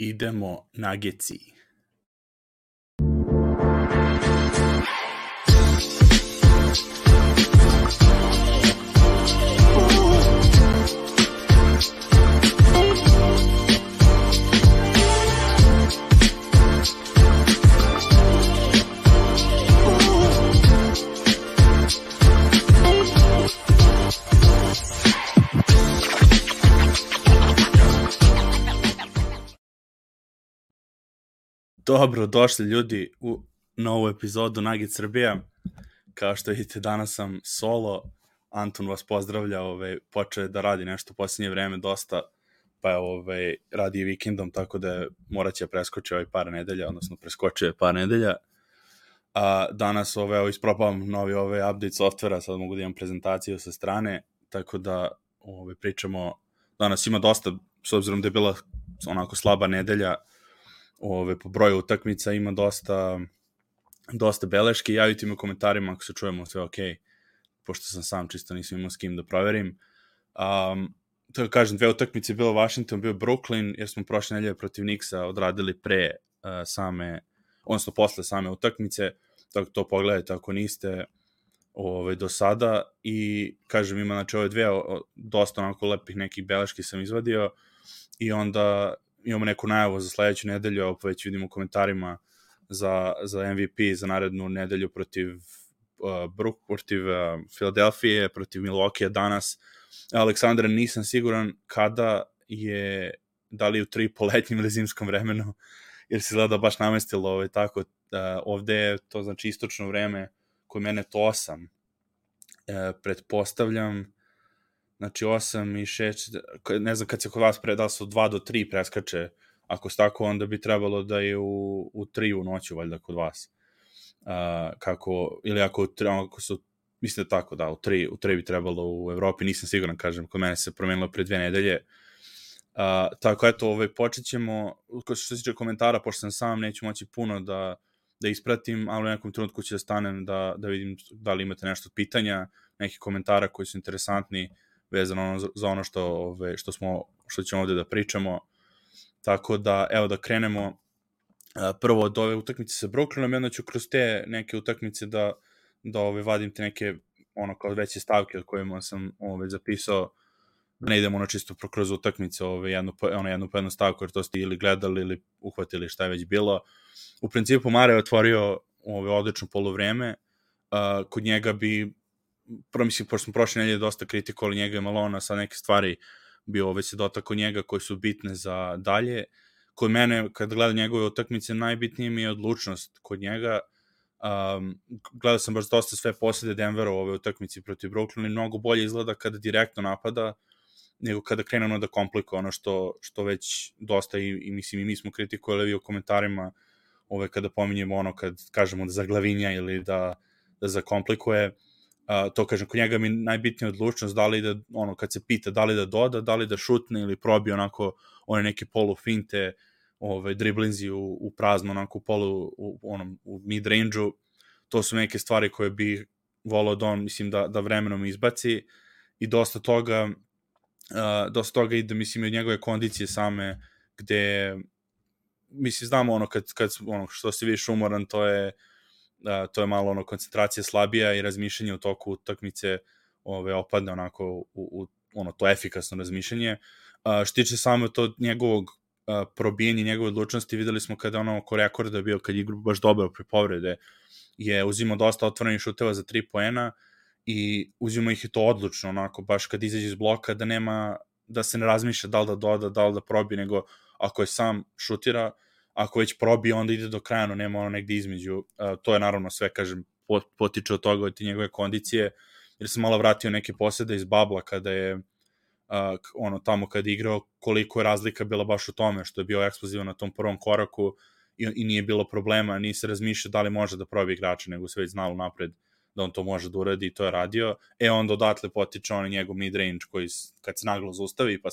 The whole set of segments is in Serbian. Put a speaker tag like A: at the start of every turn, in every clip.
A: idemo na Dobro, došli ljudi u novu epizodu Nugget Srbija. Kao što vidite, danas sam solo. Anton vas pozdravlja, ove, počeo je da radi nešto u posljednje vreme dosta, pa je ove, radi vikendom, tako da morat će preskoći ovaj par nedelja, odnosno preskočio je par nedelja. A, danas ove, evo, isprobavam novi ove update softvera, sad mogu da imam prezentaciju sa strane, tako da ove, pričamo, danas ima dosta, s obzirom da je bila onako slaba nedelja, ove, po broju utakmica ima dosta dosta beleške, javite mi u komentarima ako se čujemo sve ok, pošto sam sam čisto nisam imao s kim da proverim. Um, to kažem, dve utakmice je bilo Washington, bio Brooklyn, jer smo prošle nedelje protiv Nixa odradili pre uh, same, odnosno posle same utakmice, tako to pogledajte ako niste ovaj, do sada i kažem ima znači ove dve o, dosta onako lepih nekih beleški sam izvadio i onda imamo neku najavu za sledeću nedelju, ovo već vidimo u komentarima za, za MVP za narednu nedelju protiv uh, Brook, protiv uh, protiv Milwaukee danas. Aleksandra, nisam siguran kada je, da li u tri po letnjem ili zimskom vremenu, jer se gleda baš namestilo ovaj, tako. Uh, ovde je to znači istočno vreme, koje mene to 8. Uh, pretpostavljam Znači 8 i 6, ne znam kad se kod vas predal su 2 do 3 preskače, ako se tako, onda bi trebalo da je u, u 3 u noću, valjda, kod vas. Uh, kako, ili ako, ako su, mislim da tako, da, u 3, u 3 bi trebalo u Evropi, nisam siguran, kažem, kod mene se promenilo pre dve nedelje. Uh, tako, eto, ovaj, počet ćemo, što se tiče komentara, pošto sam sam, neću moći puno da, da ispratim, ali u nekom trenutku ću da stanem da, da vidim da li imate nešto od pitanja, neki komentara koji su interesantni, uh, vezano za ono što, ove, što, smo, što ćemo ovde da pričamo. Tako da, evo da krenemo prvo od ove utakmice sa Brooklynom, jedno ću kroz te neke utakmice da, da ove, vadim te neke ono kao veće stavke od kojima sam ove, zapisao da ne idemo ono čisto kroz utakmice ove, jednu, ono, jednu po jednu stavku, jer to ste ili gledali ili uhvatili šta je već bilo. U principu Mare je otvorio ove, odlično polovreme, uh, kod njega bi prvo mislim, pošto smo prošle nedelje dosta kritikovali njega i Malona, sa neke stvari bio već se dotako njega koji su bitne za dalje. Kod mene, kad gledam njegove utakmice, najbitnije mi je odlučnost kod njega. Um, gledao sam baš dosta sve posljede Denvera u ove utakmici protiv Brooklyn i mnogo bolje izgleda kada direktno napada nego kada krenemo da komplikuje ono što, što već dosta i, i mislim i mi smo kritikovali u komentarima ove kada pominjemo ono kad kažemo da zaglavinja ili da, da zakomplikuje Uh, to kažem, kod njega mi najbitnija odlučnost da li da, ono, kad se pita da li da doda, da li da šutne ili probi onako one neke polu finte, ove, driblinzi u, u prazno, onako polu, u, onom, u mid range-u, to su neke stvari koje bi volao da on, mislim, da, da vremenom izbaci. I dosta toga uh, dosta toga ide, mislim, od njegove kondicije same, gde mislim, znamo ono, kad, kad ono, što se više umoran, to je uh, da, to je malo ono koncentracija slabija i razmišljanje u toku utakmice ove opadne onako u, u ono to efikasno razmišljanje. A, što tiče samo to njegovog a, probijanja njegove odlučnosti, videli smo kada ono oko rekorda bio kad je baš dobro pre povrede, je uzimao dosta otvorenih šuteva za 3 poena i uzimao ih i to odlučno, onako, baš kad izađe iz bloka, da nema, da se ne razmišlja da li da doda, da li da probi, nego ako je sam šutira, ako već probije, onda ide do kraja, no nema ono negde između. Uh, to je naravno sve, kažem, potiče od toga, od te njegove kondicije, jer sam malo vratio neke posede iz babla kada je uh, ono tamo kada je igrao, koliko je razlika bila baš u tome, što je bio eksplozivan na tom prvom koraku i, i nije bilo problema, nije se razmišljao da li može da probije igrača, nego se već znalo napred da on to može da uradi i to je radio. E onda odatle potiče on njegov mid-range koji kad se naglo zaustavi pa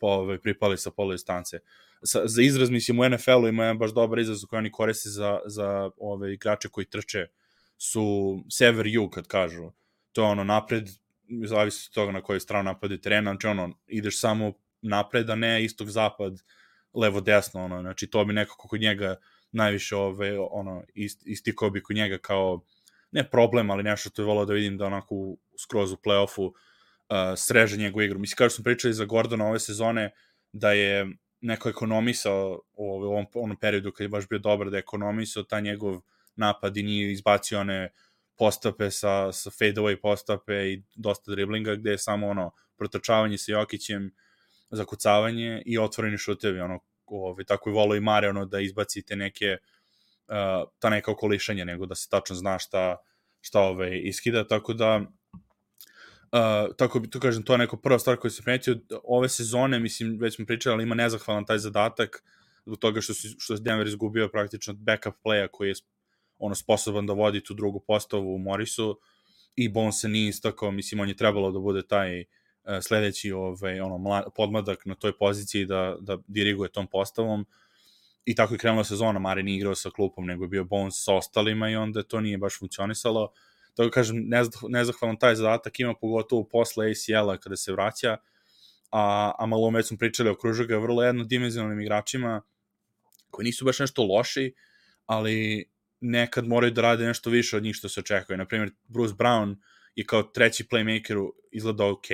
A: ovaj, pripali sa polu distance. Sa, za izraz, mislim, u NFL-u ima jedan baš dobar izraz koji oni koriste za, za ove igrače koji trče su sever-jug, kad kažu. To je ono napred, zavisi od toga na kojoj stranu napade terena, znači ono, ideš samo napred, a ne istog-zapad, levo-desno, ono, znači to bi nekako kod njega najviše ove, ono, ist, istikao bi kod njega kao ne problem, ali nešto što je volao da vidim da onako skroz u play-offu sreže njegovu igru. Mislim, kao što smo pričali za Gordona ove sezone, da je neko ekonomisao u ovom onom periodu kad je baš bio dobar, da je ekonomisao ta njegov napad i nije izbacio one postape sa, sa fade-away postape i dosta driblinga, gde je samo ono protrčavanje sa Jokićem, zakucavanje i otvoreni šutevi, ono, ovaj, tako i volo i Mare, ono, da izbacite neke, uh, ta neka okolišanja, nego da se tačno zna šta, šta ovaj, iskida, tako da Uh, tako bi to kažem, to je neko prva stvar koju se primetio. Ove sezone, mislim, već smo pričali, ali ima nezahvalan taj zadatak zbog toga što, si, što Denver izgubio praktično backup playa koji je ono sposoban da vodi tu drugu postavu u Morisu i Bon se nije istakao, mislim, on je trebalo da bude taj uh, sledeći ovaj, ono, mla, podmadak na toj poziciji da, da diriguje tom postavom. I tako je krenula sezona, Mare nije igrao sa klupom, nego je bio Bones sa ostalima i onda to nije baš funkcionisalo. Tako kažem, nezahvalan taj zadatak ima pogotovo posle ACL-a kada se vraća, a, a malo već smo pričali o Kružaga, vrlo jednodimenzionalnim igračima koji nisu baš nešto loši, ali nekad moraju da rade nešto više od njih što se očekuje. Naprimjer, Bruce Brown je kao treći playmaker izgleda ok,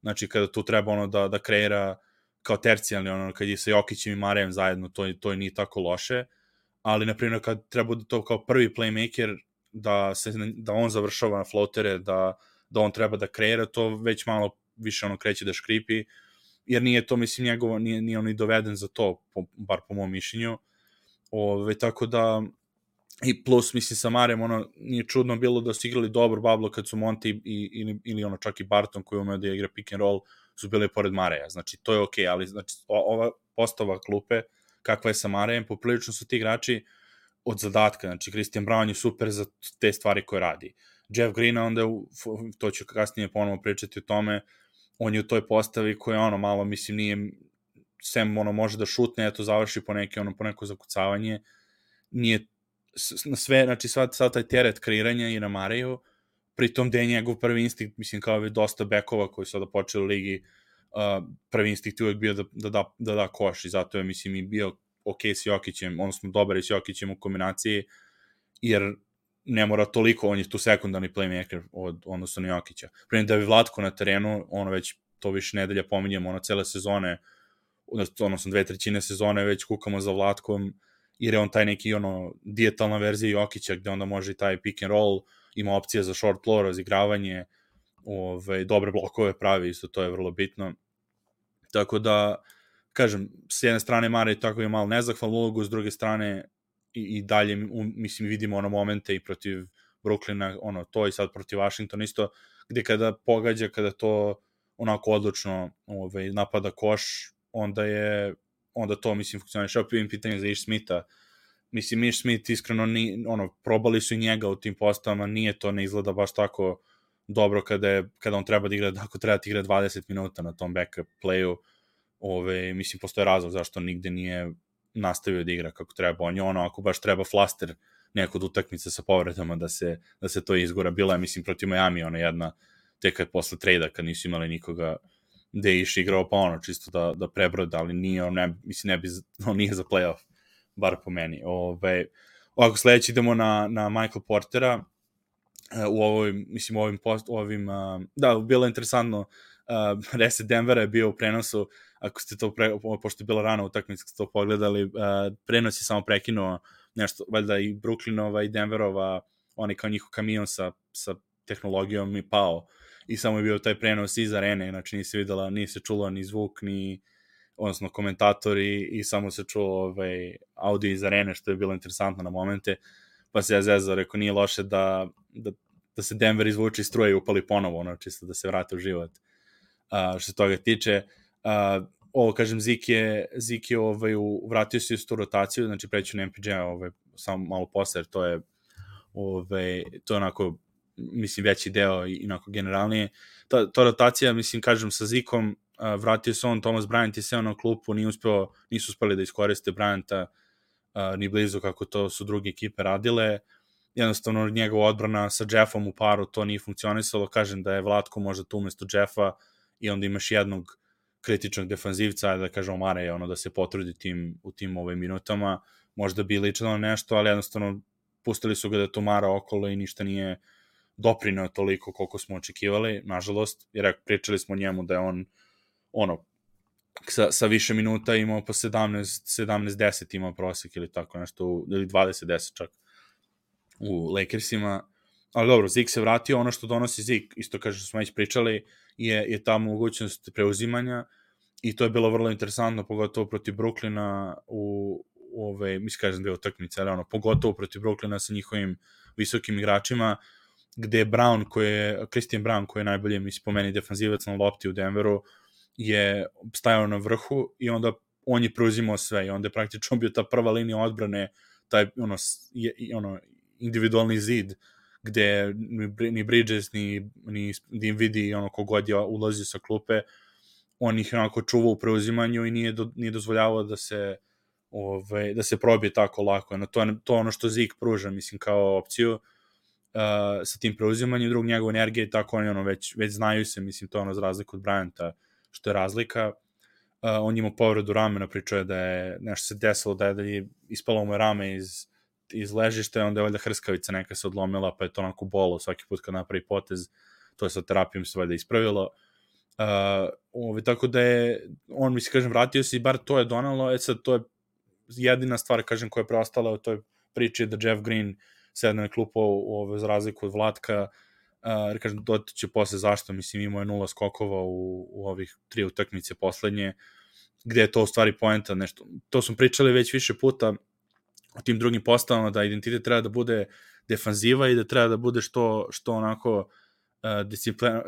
A: znači kada tu treba ono da, da kreira kao tercijalni, ono, kad je sa Jokićem i Marejem zajedno, to, to nije tako loše, ali, na primjer, kad treba da to kao prvi playmaker, da, se, da on završava na floatere, da, da on treba da kreira, to već malo više ono kreće da škripi, jer nije to, mislim, njegovo, nije, nije on i doveden za to, po, bar po mom mišljenju. Ove, tako da, i plus, mislim, sa Marem, ono, nije čudno bilo da su igrali dobro bablo kad su Monty i, ili, ili ono, čak i Barton koji umeo da igra pick and roll, su bili pored Mareja. Znači, to je okej, okay, ali znači, ova postava klupe, kakva je sa Marejem, poprilično su ti igrači od zadatka. Znači, Christian Brown je super za te stvari koje radi. Jeff Green, onda, to ću kasnije ponovo pričati o tome, on je u toj postavi koja ono malo, mislim, nije sem ono može da šutne, eto završi po neke ono po neko zakucavanje, nije na sve, znači sva, sva taj teret kreiranja i na Mareju, pritom da je njegov prvi instinkt, mislim kao je dosta bekova koji su sada počeli u ligi, uh, prvi instinkt uvek bio da, da, da, da da koš i zato je, mislim, i bio ok s Jokićem, odnosno dobar je s Jokićem u kombinaciji, jer ne mora toliko, on je tu sekundarni playmaker od, odnosno na Jokića. Prema da bi Vlatko na terenu, ono već to više nedelja pominjamo, ono cele sezone, odnosno dve trećine sezone već kukamo za Vlatkom, jer je on taj neki ono dijetalna verzija Jokića gde onda može i taj pick and roll, ima opcije za short floor, razigravanje, ove, dobre blokove pravi, isto to je vrlo bitno. Tako da, kažem, s jedne strane Mare tako je malo nezahvalnu ulogu, s druge strane i, i dalje, mislim, vidimo ono momente i protiv Brooklyna, ono, to i sad protiv Washington isto, gde kada pogađa, kada to onako odlučno ovaj, napada koš, onda je onda to, mislim, funkcioniš. Evo pijem pitanje za Ish Smitha. Mislim, Ish Smith iskreno, ni, ono, probali su i njega u tim postavama, nije to, ne izgleda baš tako dobro kada, je, kada on treba da igra, ako treba da igra 20 minuta na tom backup playu, ove, mislim, postoje razlog zašto nigde nije nastavio da igra kako treba. On je ono, ako baš treba flaster nekod utakmice sa povredama da se, da se to izgora. Bila je, mislim, protiv Miami, ona jedna, tek kad posle trejda, kad nisu imali nikoga gde je iš igrao pa ono, čisto da, da prebroda, ali nije, on ne, mislim, ne bi, on nije za playoff, bar po meni. Ove, ovako, sledeći idemo na, na Michael Portera, e, u ovoj, mislim, u ovim, post, ovim, uh, da, bilo je interesantno, uh, Reset Denvera je bio u prenosu, ako ste to, pre, pošto je bila rana utakmica, ste to pogledali, uh, prenos je samo prekinuo nešto, valjda i Brooklynova i Denverova, onaj kao njihov kamion sa, sa tehnologijom i pao i samo je bio taj prenos iz arene, znači nisi videla, nije se čulo ni zvuk, ni odnosno komentatori i samo se čuo ovaj, audio iz arene, što je bilo interesantno na momente, pa se ja zezao, rekao, nije loše da, da, da se Denver izvuče iz struje i upali ponovo, ono, čisto da se vrate u život. Uh, što se toga tiče, uh, ovo, kažem, Zik je, Zik je ovaj, u, vratio se u tu rotaciju, znači preću na MPJ, ovaj, samo malo posle, jer to je ovaj, to je onako mislim, veći deo i inako generalnije. Ta, ta rotacija, mislim, kažem, sa Zikom, uh, vratio se on, Thomas Bryant je seo na klupu, nije uspeo, nisu uspeli da iskoriste Bryanta uh, ni blizu kako to su druge ekipe radile. Jednostavno, njegova odbrana sa Jeffom u paru, to nije funkcionisalo. Kažem da je Vlatko možda tu umesto Jeffa i onda imaš jednog kritičnog defanzivca, da kažemo Mare je ono da se potrudi tim, u tim ovaj, minutama, možda bi ličilo nešto, ali jednostavno pustili su ga da to mara okolo i ništa nije doprineo toliko koliko smo očekivali, nažalost, jer pričali smo njemu da je on ono, sa, sa više minuta imao po 17, 17-10 imao prosek ili tako nešto, ili 20-10 čak u Lakersima, ali dobro, Zik se vratio, ono što donosi Zik, isto kaže što smo već pričali, je, je ta mogućnost preuzimanja i to je bilo vrlo interesantno, pogotovo protiv Brooklyna u, u ove, mislim kažem dve utakmice, ali ono, pogotovo protiv Brooklyna sa njihovim visokim igračima, gde Brown, koji je, Christian Brown, koji je najbolje, mi spomeni, defanzivac na lopti u Denveru, je stajao na vrhu i onda on je preuzimao sve i onda je praktično bio ta prva linija odbrane, taj ono, je, ono individualni zid gde ni Bridges, ni, ni Dinvidi, ono kogod je ulazio sa klupe, on ih onako čuvao u preuzimanju i nije, do, nije dozvoljavao da se ove, da se probije tako lako. No, to, to ono što Zik pruža, mislim, kao opciju uh, sa tim preuzimanjem, drug njegov energije i tako oni ono već, već znaju se, mislim, to ono za razliku od Bryanta, što je razlika. Uh, on ima povredu ramena, pričao je da je nešto se desilo, da je, da je ispalo mu rame iz, iz ležišta, onda je valjda hrskavica neka se odlomila, pa je to onako bolo svaki put kad napravi potez, to je sa terapijom se valjda ispravilo. Uh, ovaj, tako da je, on mi se kažem, vratio se i bar to je donalo, e sad to je jedina stvar, kažem, koja je preostala u toj priči da Jeff Green sedne na klupu u, za razliku od Vlatka, uh, kažem, će posle zašto, mislim, imao je nula skokova u, u ovih tri utakmice poslednje, gde je to u stvari poenta, nešto, to smo pričali već više puta o tim drugim postavama, da identitet treba da bude defanziva i da treba da bude što, što onako uh,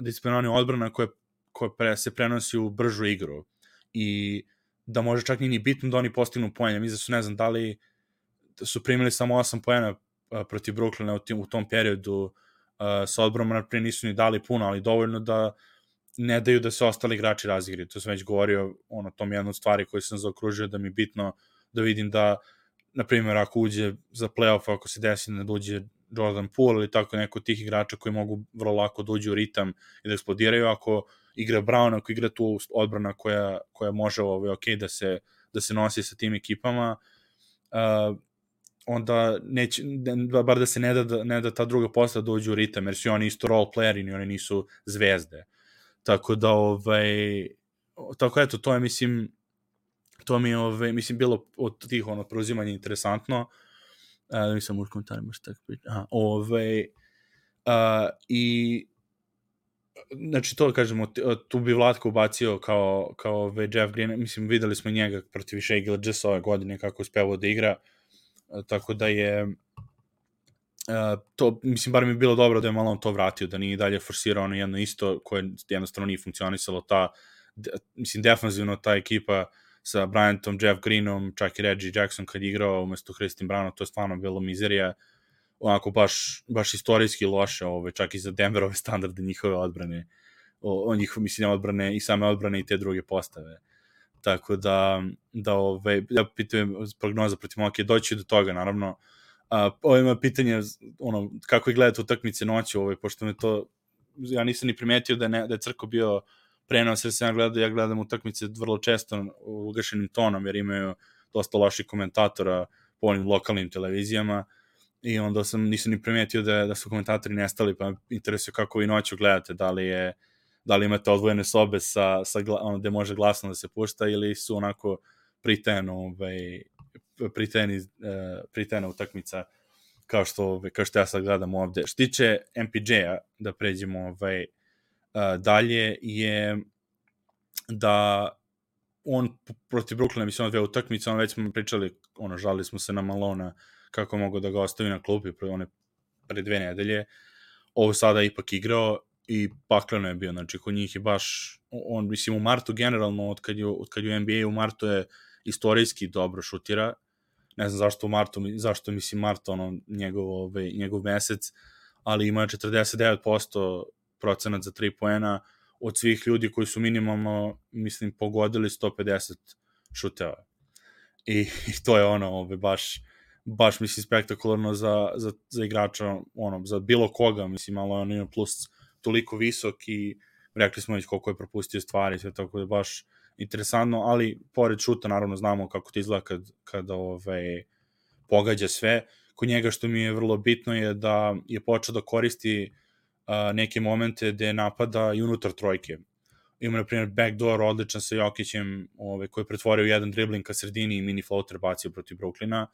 A: disciplin, odbrana koja, koja pre, se prenosi u bržu igru. I da može čak nije ni bitno da oni postignu poene. Mi da su, ne znam, da li su primili samo 8 poena protiv Brooklyna u, tim, u tom periodu sa odborom, naprijed nisu ni dali puno, ali dovoljno da ne daju da se ostali igrači razigri. To sam već govorio, ono, tom jednu od stvari koju sam zaokružio da mi je bitno da vidim da, na primjer, ako uđe za playoff, ako se desi da uđe Jordan Poole ili tako neko tih igrača koji mogu vrlo lako da uđu u ritam i da eksplodiraju, ako igra Brown, ako igra tu odbrana koja, koja može ovaj, ok da se, da se nosi sa tim ekipama, uh, onda neće, bar da se ne da, ne da ta druga posta dođe u ritam, jer su oni isto role playeri, ni oni nisu zvezde. Tako da, ovaj, tako eto, to je, mislim, to mi je, ovaj, mislim, bilo od tih, ono, preuzimanja interesantno. Uh, da mi sam u komentarima šta tako priča. Aha, ovaj, uh, i znači to kažemo, tu bi Vlatko ubacio kao, kao ovaj Jeff Green, mislim videli smo njega protiv Shea Gilgis ove godine kako uspevao da igra, tako da je to, mislim, bar mi je bilo dobro da je malo on to vratio, da nije dalje forsirao ono jedno isto koje jednostavno nije funkcionisalo, ta, mislim, defanzivno ta ekipa sa Bryantom, Jeff Greenom, čak i Reggie Jackson kad igrao umesto Christian Browna, to je stvarno bilo mizerija, onako baš, baš istorijski loše, ove, čak i za Denverove standarde njihove odbrane, o, o njihove, mislim, odbrane i same odbrane i te druge postave. Tako da, da ove, ja pitujem prognoza protiv Moke, doći do toga, naravno. A, ovo ima pitanje, ono, kako je gledate utakmice noću, ovaj, pošto me to, ja nisam ni primetio da, ne, da je Crko bio prenos, jer sam ja gledao, ja gledam utakmice vrlo često ugašenim tonom, jer imaju dosta loših komentatora po onim lokalnim televizijama i onda sam, nisam ni primetio da, da su komentatori nestali, pa interesuje kako vi noću gledate, da li je da li imate odvojene sobe sa, sa ono, gde može glasno da se pušta ili su onako pritajeno ovaj, pritajeni, uh, pritajena utakmica kao što, ovaj, kao što ja sad gledam ovde. Što tiče MPJ-a, da pređemo ovaj, uh, dalje, je da on protiv Brooklyna mislim dve utakmice, on već smo pričali, ono, žali smo se na Malona kako mogu da ga ostavi na klupi pre one pre dve nedelje. Ovo sada ipak igrao i pakleno je bio, znači kod njih je baš, on mislim u martu generalno, od kad je, od kad je u NBA u martu je istorijski dobro šutira, ne znam zašto u martu, zašto mislim mart ono njegov, ovaj, njegov mesec, ali ima 49% procenat za 3 poena od svih ljudi koji su minimalno, mislim, pogodili 150 šuteva. I, i to je ono, ovaj, baš, baš mislim spektakularno za, za, za igrača, ono, za bilo koga, mislim, malo on ima plus toliko visok i rekli smo već koliko je propustio stvari, sve tako da baš interesantno, ali pored šuta naravno znamo kako to izgleda kad, kad ovaj, pogađa sve. Kod njega što mi je vrlo bitno je da je počeo da koristi neke momente gde napada i unutar trojke. Ima, na primjer, backdoor odličan sa Jokićem, ovaj, koji je pretvorio jedan dribling ka sredini i mini floater bacio protiv Brooklyna.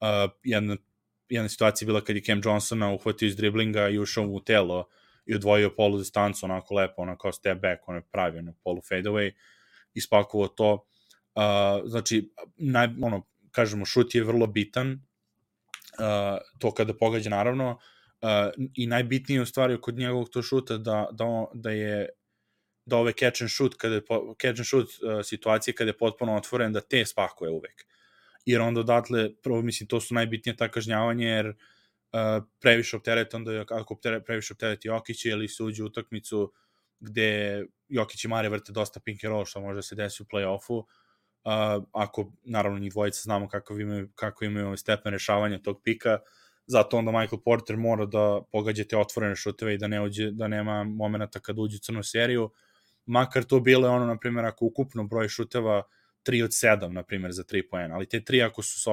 A: Uh, jedna, jedna situacija bila kad je Cam Johnsona uhvatio iz driblinga i ušao u telo i odvojio polu distancu onako lepo, onako kao step back, on je pravio ono polu fadeaway, ispakovao to. Uh, znači, naj, ono, kažemo, šut je vrlo bitan, uh, to kada pogađa naravno, i najbitnije u stvari kod njegovog to šuta da, da, on, da je da ove catch and shoot, kada je, catch and shoot uh, situacije kada je potpuno otvoren, da te spakuje uvek. Jer onda odatle, prvo mislim, to su najbitnije ta kažnjavanje, jer uh, previše optereti, onda ako optere, previše optereti Jokić ili se uđe u utakmicu gde Jokić i Mare vrte dosta pink and roll, što može da se desi u play-offu, uh, ako, naravno, njih dvojica znamo kako imaju, kako imaju stepen rešavanja tog pika, zato onda Michael Porter mora da pogađa te otvorene šuteve i da ne uđe, da nema momenta kad uđe u crnu seriju, makar to bile ono, na primjer, ako ukupno broj šuteva 3 od 7, na primjer, za 3 poena, ali te 3 ako su,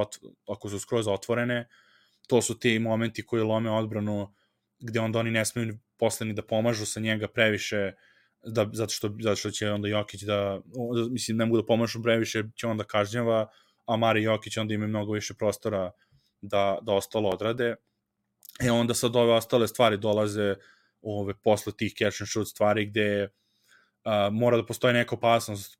A: ako su skroz otvorene, to su ti momenti koji lome odbranu gde onda oni ne smeju posle da pomažu sa njega previše da, zato, što, zato što će onda Jokić da mislim, ne mogu da pomažu previše, će onda kažnjava, a Mari Jokić onda ima mnogo više prostora da, da ostalo odrade. E onda sad ove ostale stvari dolaze ove, posle tih catch and shoot stvari gde a, mora da postoji neka opasnost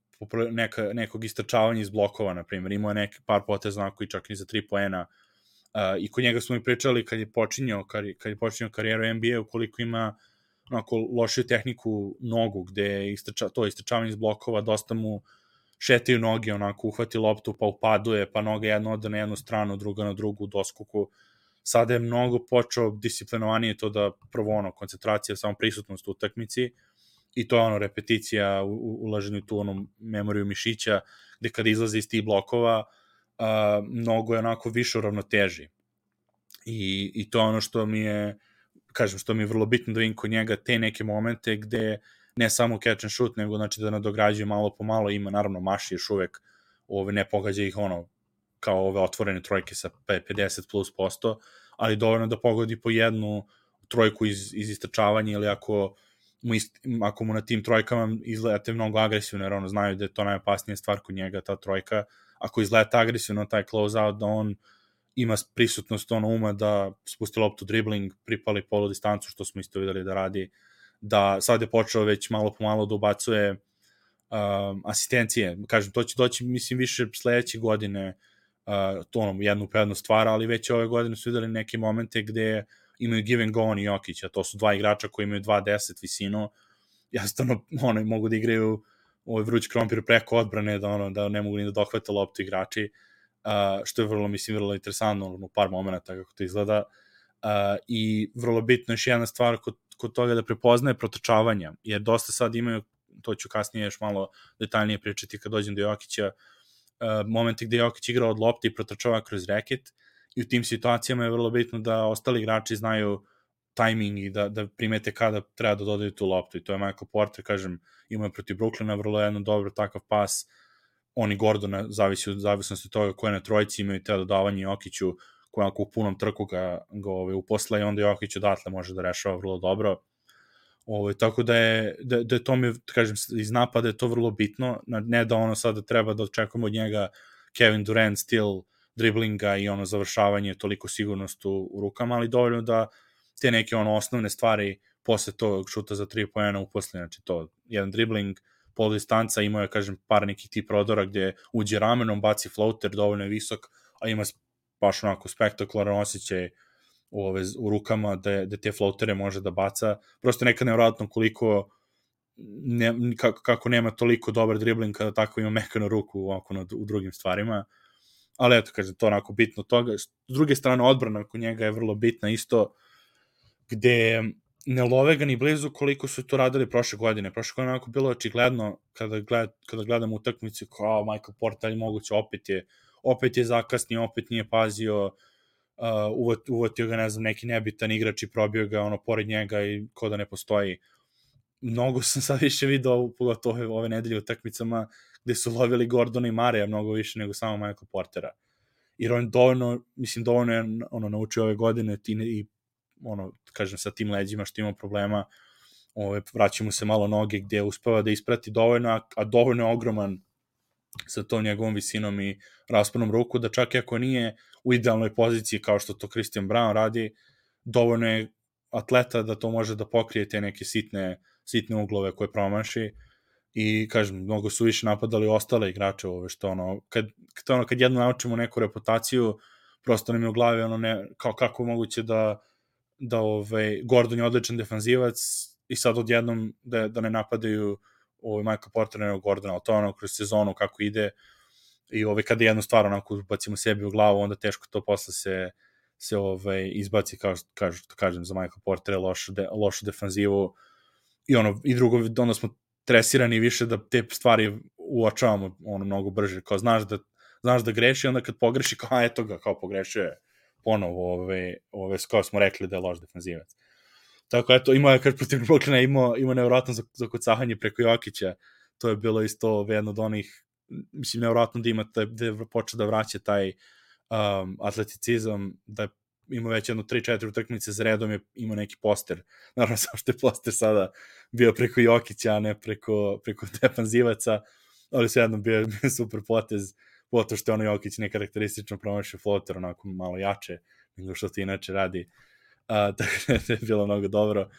A: neka, nekog istračavanja iz blokova, na primjer. Imao je neki par poteza koji čak i za tri poena uh, i kod njega smo i pričali kad je počinjao, kad kad je počinjao karijeru NBA, ukoliko ima onako lošiju tehniku nogu, gde istrača, to istračavanje iz blokova, dosta mu šetaju noge, onako uhvati loptu pa upaduje, pa noga jedna ode na jednu stranu, druga na drugu u doskoku. Sada je mnogo počeo disciplinovanije to da prvo ono, koncentracija, samo prisutnost u utakmici, i to je ono repeticija u, ulaženju tu onom memoriju mišića, gde kada izlaze iz tih blokova, a, mnogo je onako više ravnoteži. I, I to je ono što mi je, kažem, što mi je vrlo bitno da vidim kod njega te neke momente gde ne samo catch and shoot, nego znači da nadograđuje malo po malo, ima naravno maši još uvek, ove, ne pogađa ih ono, kao ove otvorene trojke sa 50 plus posto, ali dovoljno da pogodi po jednu trojku iz, iz istračavanja ili ako mu ist, ako mu na tim trojkama izgledate mnogo agresivno, jer ono znaju da je to najopasnija stvar kod njega, ta trojka, ako izgleda agresivno taj close out, da on ima prisutnost ono uma da spusti loptu dribbling, pripali polu distancu, što smo isto videli da radi, da sad je počeo već malo po malo da ubacuje um, asistencije. Kažem, to će doći, mislim, više sledeće godine uh, to ono, jednu prednu stvar, ali već ove godine su videli neke momente gde imaju give and go on i Jokić, a to su dva igrača koji imaju 2.10 visinu, jasno ono, mogu da igraju ovaj vruć krompir preko odbrane, da, ono, da ne mogu ni da dohvate loptu igrači, uh, što je vrlo, mislim, vrlo interesantno u par momenta kako to izgleda. Uh, I vrlo bitno još jedna stvar kod, kod toga da prepoznaje protočavanja, jer dosta sad imaju, to ću kasnije još malo detaljnije pričati kad dođem do Jokića, uh, momenti gde Jokić igra od lopte i protočava kroz reket, i u tim situacijama je vrlo bitno da ostali igrači znaju tajming i da, da primete kada treba da dodaju tu loptu i to je Michael Porter, kažem, imao je protiv Brooklyna vrlo jedno dobro takav pas, oni Gordona, zavisi od zavisnosti toga koje na trojici imaju te dodavanje Jokiću, koja u punom trku ga, ga ove, ovaj, uposla i onda Jokić odatle može da rešava vrlo dobro. Ove, ovaj, tako da je, da, da je to mi, da kažem, iz napada je to vrlo bitno, ne da ono sada treba da očekujemo od njega Kevin Durant stil driblinga i ono završavanje, toliko sigurnost u, u rukama, ali dovoljno da te neke ono osnovne stvari posle tog šuta za tri pojena uposle, znači to, jedan dribling, pol distanca, imao je, kažem, par nekih tip prodora gde uđe ramenom, baci floater, dovoljno je visok, a ima baš onako spektakularan osjećaj u, ove, u rukama da, da te floatere može da baca. Prosto nekad nevratno koliko ne, kako, nema toliko dobar dribling kada tako ima mekanu ruku ovako na, u drugim stvarima ali eto, kaže, to onako bitno toga. S druge strane, odbrana oko njega je vrlo bitna isto, gde ne love ga ni blizu koliko su to radili prošle godine. Prošle godine onako bilo očigledno kada, gled, kada gledamo utakmice kao Michael Porter, moguće opet je opet je zakasnio, opet nije pazio, uh, uvatio ga, ne znam, neki nebitan igrač i probio ga ono pored njega i ko da ne postoji. Mnogo sam sad više video, pogotovo ove, nedelje utakmicama, gde su lovili Gordona i Mareja mnogo više nego samo Michael Portera. Jer on dovoljno, mislim, dovoljno je ono, naučio ove godine i, i ono, kažem, sa tim leđima što ima problema, ove, vraćamo se malo noge gde uspeva da isprati dovoljno, a, a dovoljno je ogroman sa tom njegovom visinom i rasponom ruku, da čak i ako nije u idealnoj poziciji kao što to Christian Brown radi, dovoljno je atleta da to može da pokrije te neke sitne, sitne uglove koje promaši. I kažem, mnogo su više napadali ostale igrače ove što ono, kad, kad, ono, kad jedno naučimo neku reputaciju, prosto nam je u glavi ono ne, kao kako moguće da da ovaj, Gordon je odličan defanzivac i sad odjednom da, da ne napadaju ovaj Michael Porter nego Gordona, ali to je ono kroz sezonu kako ide. I ovaj, kada jednu stvar onako bacimo sebi u glavu, onda teško to posle se se ovaj izbaci kao kažu to kažem za Michael Porter lošu de, lošu defanzivu. I ono i drugo onda smo tresirani više da te stvari uočavamo ono mnogo brže. Kao znaš da znaš da greši onda kad pogreši kao eto ga kao pogrešio je ponovo ove ove kao smo rekli da je loš defanzivac Tako eto, imao je kad protiv Brooklyna imao, imao nevjerojatno zakucahanje preko Jokića. To je bilo isto jedno od onih, mislim, nevjerojatno da ima, da, da počeo da vraća taj um, atleticizam, da ima već jedno 3-4 utakmice za redom je imao neki poster. Naravno, samo što je poster sada bio preko Jokića, a ne preko, preko defanzivaca, ali sve jedno bio, bio super potez, poto što je ono Jokić nekarakteristično promašio floater, onako malo jače nego što ti inače radi. tako da je bilo mnogo dobro.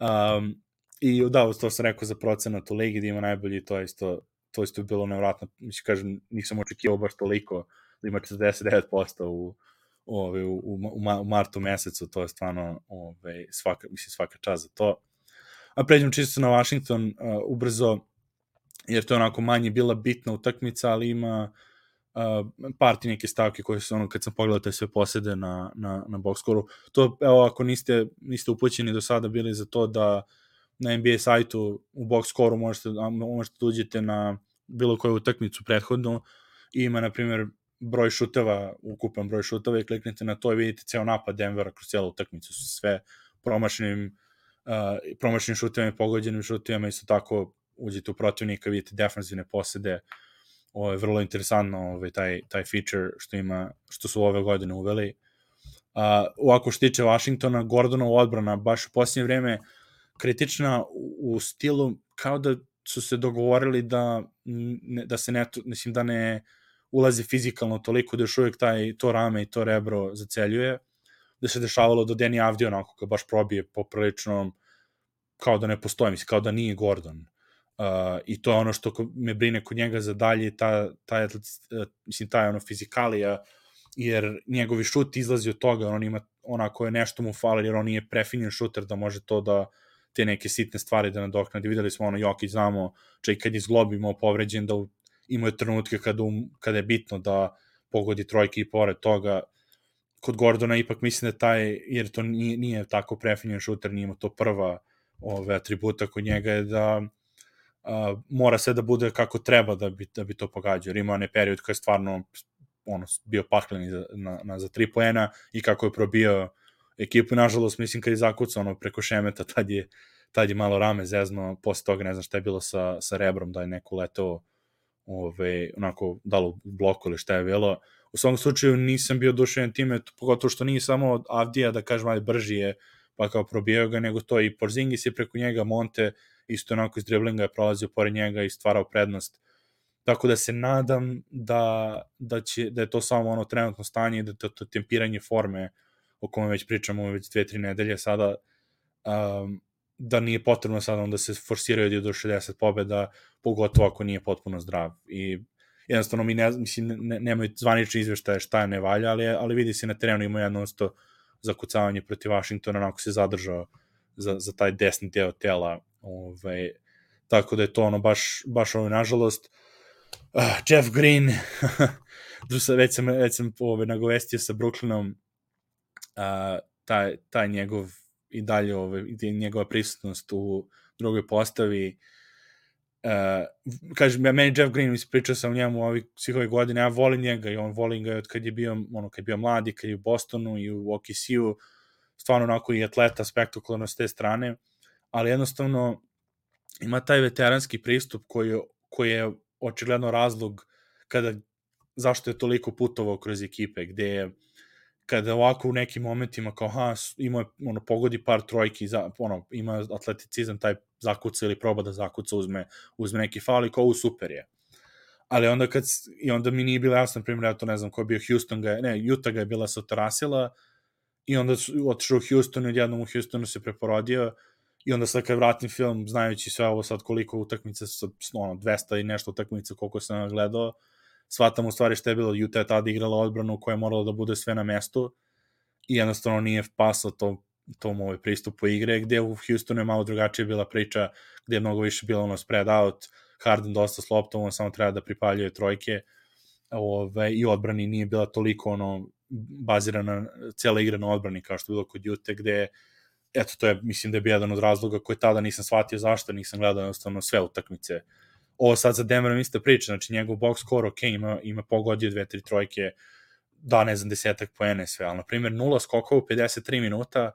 A: Um, I da, to sam rekao za procenat u ligi da ima najbolji, to je isto, to isto bilo nevratno. Mislim, kažem, nisam očekivao baš toliko da ima 49% u, ove, u, u, u martu mesecu, to je stvarno ove, svaka, mislim, svaka čast za to. A pređem čisto na Washington uh, ubrzo, jer to je onako manje bila bitna utakmica, ali ima uh, par ti neke stavke koje su ono kad sam pogledao te sve posede na, na, na box score to evo ako niste, niste upućeni do sada bili za to da na NBA sajtu u box score možete, možete da uđete na bilo koju utakmicu prethodnu i ima na primjer broj šuteva, ukupan broj šuteva i kliknete na to i vidite ceo napad Denvera kroz cijelu utakmicu. Su sve promašenim uh, promašenim šutevima i pogođenim šutevima. Isto tako uđete u protivnika vidite defanzivne posede uh, ovo je vrlo interesantno ovaj, taj, taj feature što ima, što su ove godine uveli. A, ovako što tiče Washingtona, Gordonova odbrana baš u posljednje vreme kritična u, u stilu kao da su se dogovorili da, ne, da se ne, mislim da ne ulazi fizikalno toliko da još uvijek taj, to rame i to rebro zaceljuje, da se dešavalo do Deni Avdio onako kad baš probije poprilično kao da ne postoji, mislim, kao da nije Gordon. Uh, I to je ono što me brine kod njega za dalje, ta, ta, uh, mislim, ta je ono fizikalija, jer njegovi šut izlazi od toga, on ima onako je nešto mu fali, jer on nije prefinjen šuter da može to da te neke sitne stvari da nadoknadi. Videli smo ono Jokić, znamo, čak kad je zglob imao povređen, da imao je trenutke kada, um, kada je bitno da pogodi trojke i pored toga. Kod Gordona ipak mislim da taj, jer to nije, nije tako prefinjen šuter, nije to prva ove atributa kod njega je da mora sve da bude kako treba da bi, da bi to pogađao, jer ima onaj period koji je stvarno ono, bio pakleni za, na, na, za tri poena i kako je probio ekipu, nažalost, mislim kad je zakucao ono preko šemeta, tad je, tad je malo rame zezno, posle toga ne znam šta je bilo sa, sa rebrom, da je neko letao ove, onako, da li u bloku ili šta je bilo. U svom slučaju nisam bio dušen time, pogotovo što nije samo Avdija, da kažem, ali brži je, pa kao probijao ga, nego to i Porzingis je preko njega, Monte, isto onako iz driblinga je prolazio pored njega i stvarao prednost. Tako da se nadam da, da, će, da je to samo ono trenutno stanje i da to, to tempiranje forme o kome već pričamo već dve, tri nedelje sada, um, da nije potrebno sada onda se forsiraju do 60 pobeda, pogotovo ako nije potpuno zdrav. I jednostavno mi ne, mislim, ne, nemaju zvanični izveštaje šta ne valja, ali, ali vidi se na terenu ima jedno isto zakucavanje protiv Washingtona, onako se zadržao za, za taj desni deo tela Ovaj, tako da je to ono baš, baš ovo, nažalost, uh, Jeff Green, već sam, već sam ove, nagovestio sa Brooklynom, uh, taj, taj njegov i dalje ove, njegova prisutnost u drugoj postavi, uh, kažem, ja, meni Jeff Green, ispričao sam njemu ovih, svih ovih godina, ja volim njega i on volim ga od kad je bio, ono, kad je bio mladi, kad je u Bostonu i u OKC-u, stvarno onako i atleta spektakularno s te strane, ali jednostavno ima taj veteranski pristup koji, koji je očigledno razlog kada, zašto je toliko putovao kroz ekipe, gde je kada ovako u nekim momentima kao ha, ima ono pogodi par trojki za ono ima atleticizam taj zakuca ili proba da zakuca uzme uzme neki faul i kao u super je. Ali onda kad i onda mi nije bilo jasno primjer ja to ne znam ko je bio Houston ga ne Utah ga je bila sa Tarasila i onda otišao u Houston i odjednom u Houstonu se preporodio. I onda sad kad vratim film znajući sve ovo sad koliko utakmice sa ono 200 i nešto utakmica koliko sam gledao shvatam u stvari šta je bilo, Utah je tada igrala odbranu koja je morala da bude sve na mestu. I jednostavno nije pasao to, tom ovaj pristupu igre, gde u Houstonu je malo drugačije bila priča, gde je mnogo više bilo ono spread out, Harden dosta s loptom, on samo treba da pripaljuje trojke. Ove, i odbrani nije bila toliko ono bazirana cijela igra na odbrani kao što je bilo kod Jute gde eto to je mislim da je bio jedan od razloga koji tada nisam shvatio zašto nisam gledao jednostavno sve utakmice. Ovo sad za Denverom ista priča, znači njegov box score, ok, ima, ima pogodio dve, tri trojke, da ne znam, desetak poene sve, ali na primjer nula skokova u 53 minuta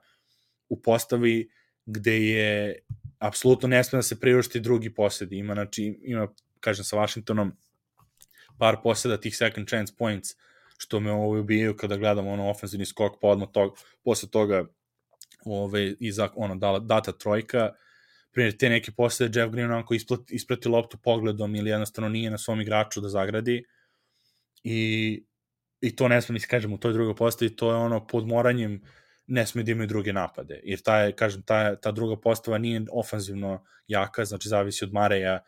A: u postavi gde je apsolutno ne sme da se priušti drugi posjed, ima, znači, ima, kažem, sa Washingtonom par posjeda tih second chance points, što me ovo ubijaju kada gledam ono ofenzivni skok, pa odmah tog, posle toga ove, iza, ono, data trojka, primjer, te neke posle Jeff Green onako isplati, isprati loptu pogledom ili jednostavno nije na svom igraču da zagradi. I, i to ne sme, mislim, kažem, u toj drugoj postavi, to je ono pod moranjem ne sme da imaju druge napade, jer ta, je, kažem, ta, ta druga postava nije ofanzivno jaka, znači zavisi od Mareja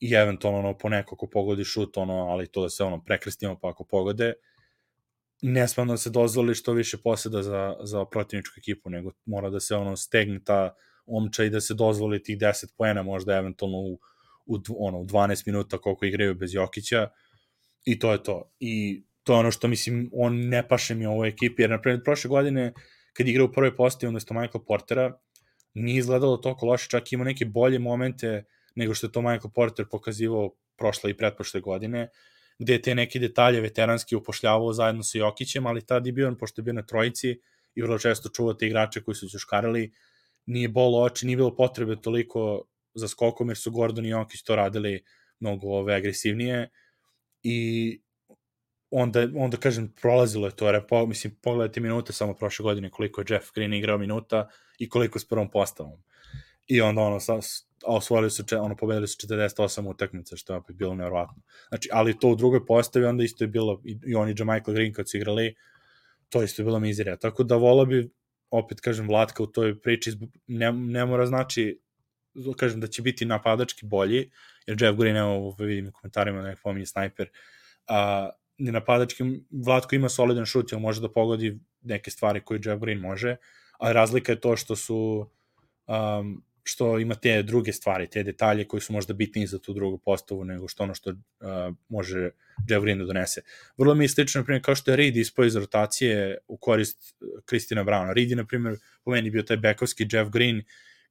A: i eventualno ono, po neko ko pogodi šut, ono, ali to da se ono prekrstimo pa ako pogode, ne sme da se dozvoli što više poseda za, za protivničku ekipu, nego mora da se ono stegne ta omča i da se dozvoli tih 10 poena možda eventualno u, u, ono, u 12 minuta koliko igraju bez Jokića i to je to. I to je ono što mislim, on ne paše mi ovoj ekipi, jer naprimjer prošle godine kad igra u prvoj postavi umesto Michael Portera, nije izgledalo toliko loše, čak ima neke bolje momente nego što je to Michael Porter pokazivao prošle i pretprošle godine, gde je te neke detalje veteranski upošljavao zajedno sa Jokićem, ali tad je bio on, pošto je bio na trojici i vrlo često čuvao te igrače koji su ćuškarili, nije bolo oči, nije bilo potrebe toliko za skokom, jer su Gordon i Jokić to radili mnogo ove agresivnije i onda, onda kažem, prolazilo je to, jer po, mislim, pogledajte minute samo prošle godine koliko je Jeff Green igrao minuta i koliko s prvom postavom. I onda ono, sa, a osvojili su, ono, pobedili su 48 utakmica, što je opet bilo nevrovatno. Znači, ali to u drugoj postavi, onda isto je bilo, i, i oni Michael Green kad su igrali, to isto je bilo mizirija. Tako da volao bi opet kažem Vlatka u toj priči ne, ne mora znači kažem da će biti napadački bolji jer Jeff Green evo vidim u komentarima da nek pominje snajper a, ne napadački Vlatko ima solidan šut jer može da pogodi neke stvari koje Jeff Green može ali razlika je to što su um, što ima te druge stvari, te detalje koji su možda bitniji za tu drugu postavu nego što ono što uh, može Jeff Green da donese. Vrlo mi je slično, na primjer, kao što je Reed ispao iz rotacije u korist Kristina Browna. Reed je, na primjer, po meni bio taj bekovski Jeff Green,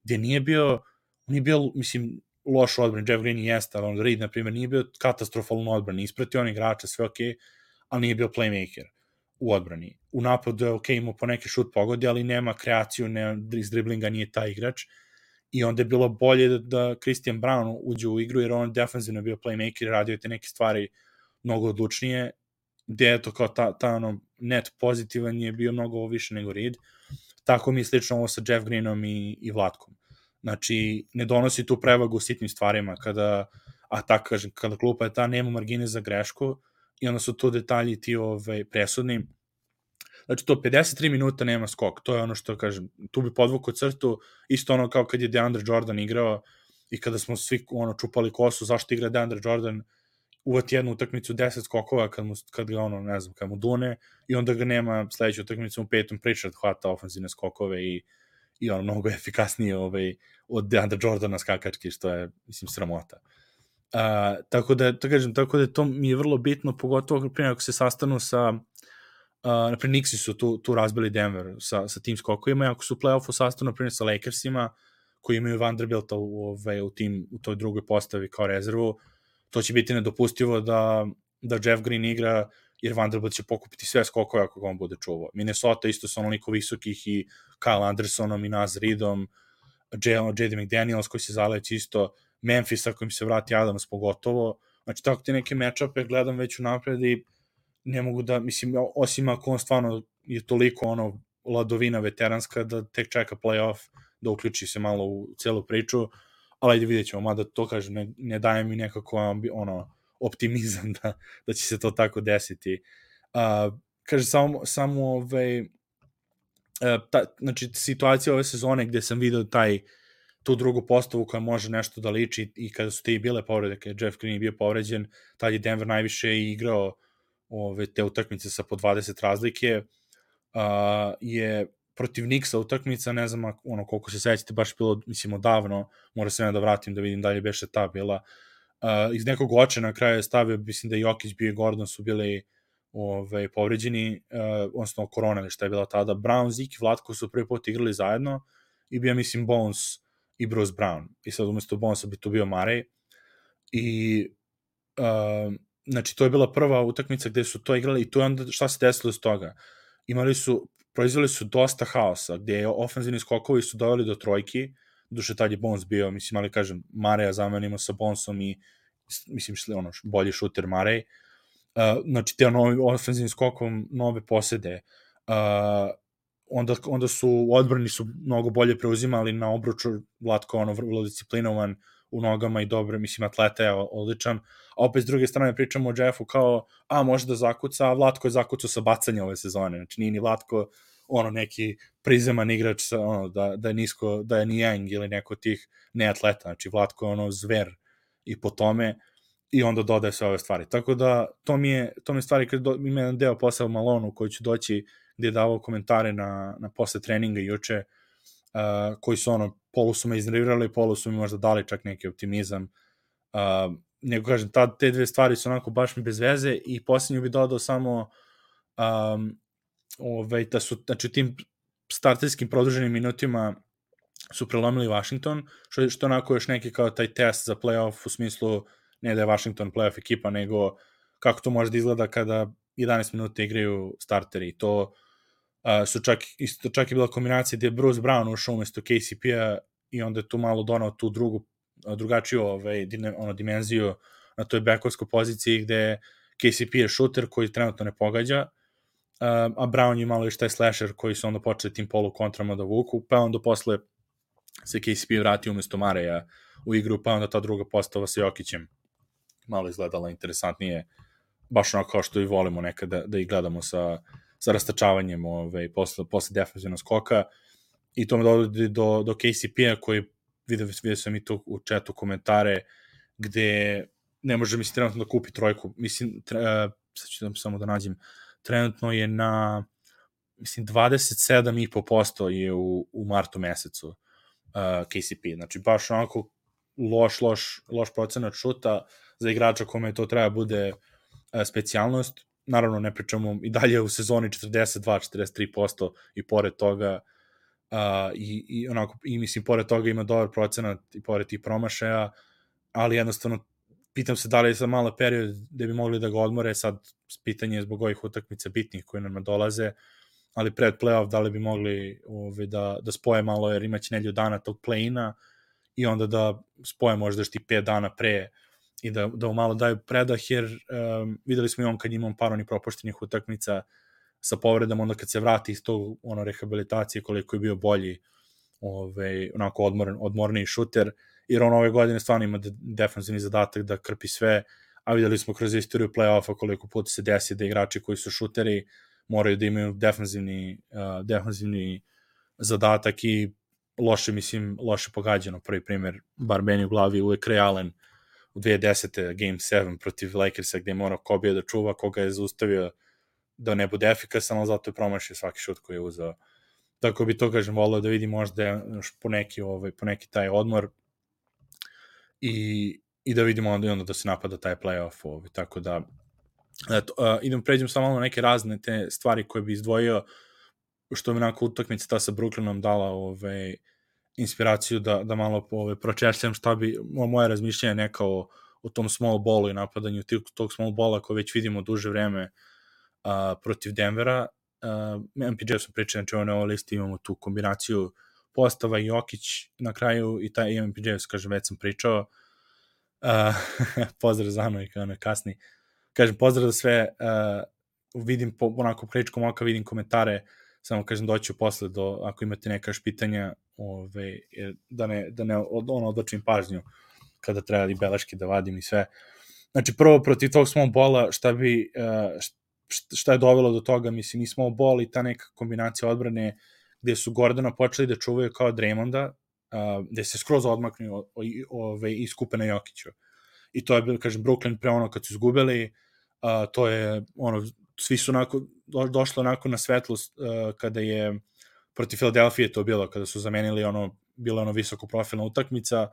A: gde nije bio, on je bio, mislim, loš odbran, Jeff Green jeste, ali on Reed, na primjer, nije bio katastrofalan odbran, ispratio on igrača, sve ok, ali nije bio playmaker u odbrani. U napadu je ok, imao po neki šut pogodi, ali nema kreaciju, ne, iz driblinga nije taj igrač i onda je bilo bolje da, da Christian Brown uđe u igru, jer on defensivno bio playmaker, radio te neke stvari mnogo odlučnije, gde je to kao ta, ta ono, net pozitivan je bio mnogo više nego Reed. Tako mi je slično ovo sa Jeff Greenom i, i Vlatkom. Znači, ne donosi tu prevagu sitnim stvarima, kada, a tako kažem, kada klupa je ta, nema margine za grešku, i onda su to detalji ti ovaj, presudni, Znači, to 53 minuta nema skok, to je ono što, kažem, tu bi podvukao crtu, isto ono kao kad je DeAndre Jordan igrao i kada smo svi ono čupali kosu, zašto igra DeAndre Jordan, uvati jednu utakmicu 10 skokova kad, mu, kad ga ono, ne znam, kad mu dune i onda ga nema sledeću utakmicu u petom Pritchard hvata ofenzivne skokove i, i ono mnogo efikasnije ovaj, od DeAndre Jordana skakački, što je, mislim, sramota. Uh, tako da, tako kažem, tako da to mi je vrlo bitno, pogotovo prije ako se sastanu sa Uh, naprimjer, Nixi su tu, tu razbili Denver sa, sa tim skokovima, ako su u play-offu sastavu, naprimjer, sa Lakersima, koji imaju Vanderbilta u, ove, u, tim, u toj drugoj postavi kao rezervu, to će biti nedopustivo da, da Jeff Green igra, jer Vanderbilt će pokupiti sve skokove ako ga on bude čuvao. Minnesota isto sa onoliko visokih i Kyle Andersonom i Naz Reedom, J.D. McDaniels koji se zaleći isto, Memphis ako im se vrati Adams pogotovo, Znači, tako te neke matchupe gledam već u napred i ne mogu da, mislim, osim ako on stvarno je toliko ono ladovina veteranska da tek čeka playoff, da uključi se malo u celu priču, ali ajde vidjet ćemo, mada to kažem, ne, ne daje mi nekako ono, optimizam da, da će se to tako desiti. Uh, kaže, samo, samo ovaj, uh, ta, znači, situacija ove sezone gde sam video taj tu drugu postavu koja može nešto da liči i kada su te i bile povrede, kada je Jeff Green bio povređen, tad je Denver najviše igrao ove, te utakmice sa po 20 razlike, uh, je protiv Nixa utakmica, ne znam ono, koliko se sećate, baš bilo, mislim, odavno, mora se da vratim da vidim da li beše ta bila. Uh, iz nekog oče na kraju je stavio, mislim da Jokić bio i Gordon su bili ovaj, povređeni, uh, odnosno korona ili šta je bila tada. Brown, Zik i Vlatko su prvi put igrali zajedno i bio, mislim, Bones i Bruce Brown. I sad umesto Bonesa bi tu bio Marej. I uh, znači, to je bila prva utakmica gde su to igrali i je onda šta se desilo iz toga. Imali su proizveli su dosta haosa, gde je ofenzivni skokovi su doveli do trojki, duše tad je Bones bio, mislim, ali kažem, Mareja zamenimo sa Bonesom i, mislim, šli, ono, bolji šuter Marej, uh, znači, te novi ofenzivni skokom nove posede, uh, onda, onda su odbrani su mnogo bolje preuzimali na obruču, Vlatko ono vrlo disciplinovan u nogama i dobro, mislim, atleta je odličan, a opet s druge strane pričamo o Jeffu kao, a može da zakuca, a Vlatko je zakucao sa bacanja ove sezone, znači nije ni Vlatko ono neki prizeman igrač sa, ono, da, da je nisko, da je Niang ili neko tih neatleta, znači Vlatko je ono zver i po tome i onda dodaje sve ove stvari. Tako da to mi je, to mi je stvari kad do, ima jedan deo posle u Malonu koji ću doći gde je davao komentare na, na posle treninga juče. uh, koji su ono, polu su me iznervirali, polu su mi možda dali čak neki optimizam. Uh, nego kažem, ta, te dve stvari su onako baš mi bez veze i posljednju bi dodao samo um, ovaj, da su, znači, tim starterskim produženim minutima su prelomili Washington, što, što onako još neki kao taj test za playoff u smislu ne da je Washington playoff ekipa, nego kako to može da izgleda kada 11 minuta igraju starteri. To su čak, isto čak je bila kombinacija gde je Bruce Brown ušao umesto KCP-a i onda je tu malo donao tu drugu, drugačiju ovaj, ono, dimenziju na toj bekovskoj poziciji gde KCP je šuter koji trenutno ne pogađa, a Brown je malo još taj slasher koji su onda počeli tim polu kontrama da vuku, pa onda posle se KCP vrati umesto Mareja u igru, pa onda ta druga postava sa Jokićem malo izgledala interesantnije, baš onako kao što i volimo nekada da ih gledamo sa, sa rastačavanjem ovaj, posle, posle defensivnog skoka i to me dovodi do, do KCP-a koji vidio, vidio sam i tu u četu komentare gde ne može mi se trenutno da kupi trojku. Mislim, tre, uh, sad ću da samo da nađem, trenutno je na mislim 27,5% je u, u martu mesecu uh, KCP. Znači baš onako loš, loš, loš procenat šuta za igrača kome to treba bude uh, specijalnost. Naravno ne pričamo i dalje u sezoni 42-43% i pored toga uh, i, i onako i mislim pored toga ima dobar procenat i pored tih promašaja, ali jednostavno pitam se da li je za malo period gde bi mogli da ga odmore, sad pitanje je zbog ovih utakmica bitnih koje nam dolaze, ali pred playoff da li bi mogli ovaj, da, da spoje malo, jer imaće nelju dana tog play-ina i onda da spoje možda još ti 5 dana pre i da, da malo daju predah, jer um, videli smo i on kad imam par onih propuštenih utakmica sa povredama, onda kad se vrati iz tog ono, rehabilitacije koliko je bio bolji ovaj, onako odmor, odmorniji šuter, jer on ove godine stvarno ima defensivni zadatak da krpi sve, a videli smo kroz istoriju play-offa koliko puta se desi da igrači koji su šuteri moraju da imaju defensivni, uh, defensivni zadatak i loše, mislim, loše pogađano. Prvi primjer, bar meni u glavi, uvek Ray Allen u 2010. Game 7 protiv Lakersa gde je morao Kobe da čuva, koga je zaustavio da ne bude efikasan, ali zato je promašio svaki šut koji je uzao. Tako bi to, kažem, volio da vidim možda još po neki, ovaj, po neki taj odmor i, i da vidimo onda, onda da se napada taj playoff. Ovaj. Tako da, eto, uh, idem pređem samo na neke razne te stvari koje bi izdvojio, što mi onako utakmica ta sa Brooklynom dala ovaj, inspiraciju da, da malo ovaj, pročešljam šta bi, moje razmišljanje neka o, o tom small ballu i napadanju tog, tog small balla koje već vidimo duže vreme uh, protiv Denvera. Uh, MPJ su pričali, znači na ovoj listi imamo tu kombinaciju postava i Jokić na kraju i taj MPJ, kažem, već sam pričao, Uh, pozdrav za Anu i kao kasni. Kažem, pozdrav za sve, uh, vidim po, onako kričkom oka, vidim komentare, samo kažem doću posle do, ako imate neka pitanja, ove, da ne, da ne od, ono, odločim pažnju kada treba i beleške da vadim i sve. Znači, prvo protiv tog small bola, šta bi, uh, šta je dovelo do toga, mislim, i small ball i ta neka kombinacija odbrane gde su Gordona počeli da čuvaju kao Draymonda, gde se skroz odmaknu ove, i skupe na Jokiću. I to je kažem, Brooklyn pre ono kad su izgubili, uh, to je, ono, svi su onako, do, došlo onako na svetlost uh, kada je protiv Filadelfije to bilo, kada su zamenili ono, bilo ono visoko profilna utakmica,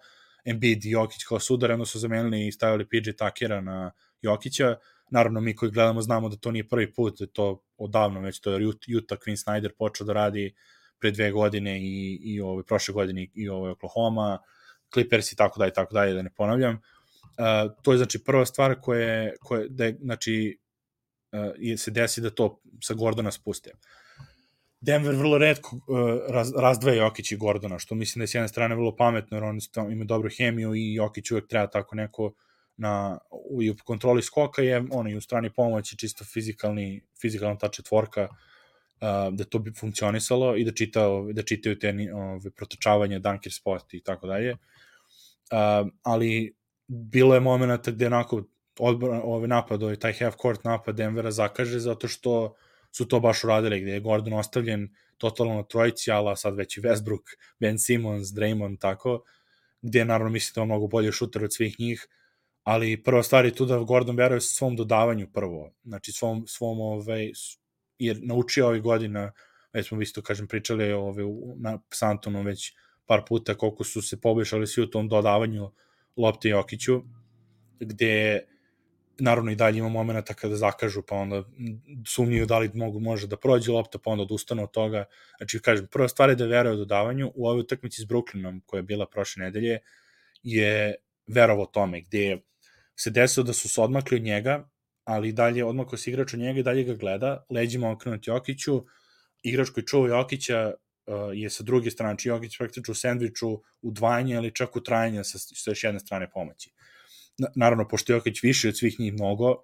A: Embiid i Jokić kao sudar, onda su zamenili i stavili PJ Takera na Jokića, naravno mi koji gledamo znamo da to nije prvi put, da to odavno već to je Utah Quinn Snyder počeo da radi pre dve godine i, i ove, prošle godine i ove Oklahoma, Clippers i tako dalje, tako dalje, da ne ponavljam. Uh, to je znači prva stvar koja, koja da je, znači, uh, se desi da to sa Gordona spuste. Denver vrlo redko uh, raz, razdvaja Jokić i Gordona, što mislim da je s jedne strane vrlo pametno, jer oni ima dobru hemiju i Jokić uvek treba tako neko na, u, u kontroli skoka je on i u strani pomoći čisto fizikalni, fizikalna ta četvorka uh, da to bi funkcionisalo i da, čita, da čitaju te ove, protočavanje, dunker spot i tako dalje. Ali bilo je momenta gde onako odbor, ovaj napad, ovaj taj half court napad Denvera zakaže zato što su to baš uradili, gde je Gordon ostavljen totalno na trojici, ala sad već i Westbrook, Ben Simmons, Draymond, tako, gde naravno mislim da je mnogo bolje šuter od svih njih, ali prva stvar je tu da Gordon veruje svom dodavanju prvo, znači svom, svom ovaj, jer naučio ovih godina, već smo isto, kažem, pričali ove, na Santonu već par puta koliko su se poboljšali svi u tom dodavanju lopte Jokiću, gde naravno i dalje ima momenta kada zakažu, pa onda sumnjuju da li mogu, može da prođe lopta, pa onda odustanu od toga. Znači, kažem, prva stvar je da veruje u dodavanju. U ovoj utakmici s Brooklynom, koja je bila prošle nedelje, je verovo tome, gde se desilo da su se odmakli od njega, ali dalje odmako se igrač od njega i dalje ga gleda, leđima okrenuti Jokiću, igrač koji čuva Jokića uh, je sa druge strane, či znači Jokić praktično u sandviču udvajanje ili čak u trajanje sa, sa još jedne strane pomoći. Naravno, pošto Jokić više od svih njih mnogo,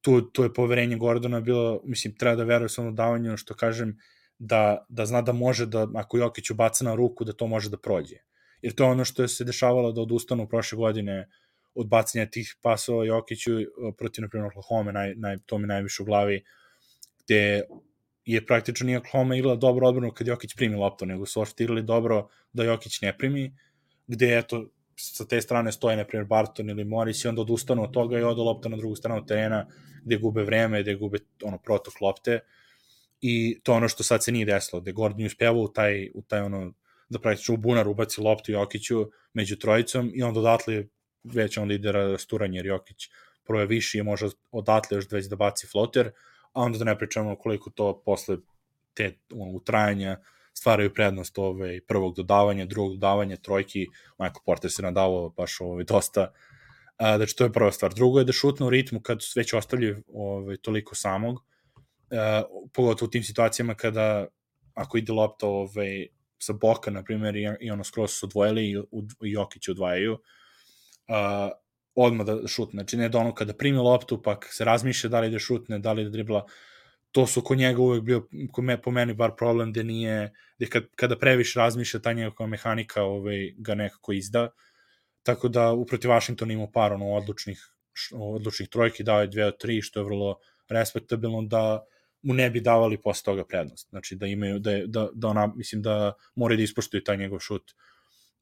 A: tu, tu je poverenje Gordona bilo, mislim, treba da veruje samo davanju, što kažem, da, da zna da može da, ako Jokić ubaca na ruku, da to može da prođe. Jer to je ono što je se dešavalo da odustanu prošle godine odbacanja tih pasova Jokiću e, protiv, na primjer, Oklahoma, naj, naj, to mi najviše u glavi, gde je praktično nije Oklahoma igrala dobro odbranu kad Jokić primi loptu, nego su ošte igrali dobro da Jokić ne primi, gde eto, sa te strane stoje, na primjer, Barton ili Morris i onda odustanu od toga i odu lopta na drugu stranu terena, gde gube vreme, gde gube ono, protok lopte. I to ono što sad se nije desilo, gde Gordon uspeva u taj, u taj ono, da praktično u bunar ubaci loptu Jokiću među trojicom i onda odatle već onda ide rasturanje, jer Jokić prvo je viši i može odatle još već da baci floter, a onda da ne pričamo koliko to posle te ono, utrajanja stvaraju prednost ove, prvog dodavanja, drugog dodavanja, trojki, Michael Porter se nadavao baš ove, dosta, a, znači to je prva stvar. Drugo je da šutne u ritmu kad već ostavljaju ove, toliko samog, a, pogotovo u tim situacijama kada ako ide lopta ove, sa boka, na primjer, i, i ono skroz su odvojili i, i Jokić odvajaju, uh, odmah da šutne. Znači, ne da ono kada primi loptu, pa se razmišlja da li da šutne, da li da dribla, to su kod njega uvek bio, kod me, po meni bar problem, da nije, da kad, kada previše razmišlja, ta njega mehanika ovaj, ga nekako izda, tako da uproti Washingtonu imao par ono, odlučnih, odlučnih trojki, dao je dve od tri, što je vrlo respektabilno, da mu ne bi davali posle toga prednost. Znači da imaju, da, da, da ona, mislim da moraju da ispoštuju taj njegov šut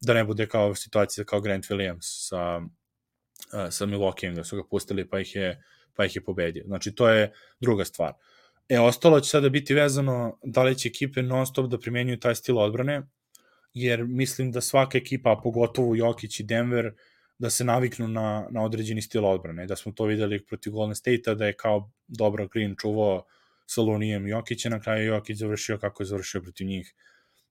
A: da ne bude kao situacija kao Grant Williams sa, uh, sa Milwaukee, da su ga pustili pa ih je, pa ih je pobedio. Znači, to je druga stvar. E, ostalo će sada biti vezano da li će ekipe non stop da primenjuju taj stil odbrane, jer mislim da svaka ekipa, a pogotovo Jokić i Denver, da se naviknu na, na određeni stil odbrane. Da smo to videli protiv Golden State-a, da je kao dobro Green čuvao sa Lunijem Jokića, na kraju Jokić završio kako je završio protiv njih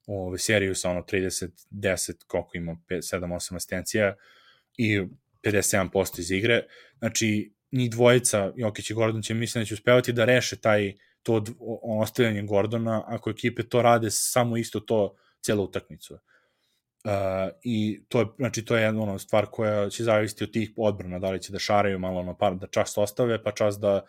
A: ove, seriju sa ono 30, 10, koliko ima, 7, 8 asistencija i 57% iz igre. Znači, ni dvojica, Jokić i Gordon će mislim da će uspevati da reše taj to ostavljanje Gordona, ako ekipe to rade samo isto to celu utakmicu. Uh, I to je, znači, to je jedna ono, stvar koja će zavisiti od tih odbrana, da li će da šaraju malo ono, par, da čas ostave, pa čas da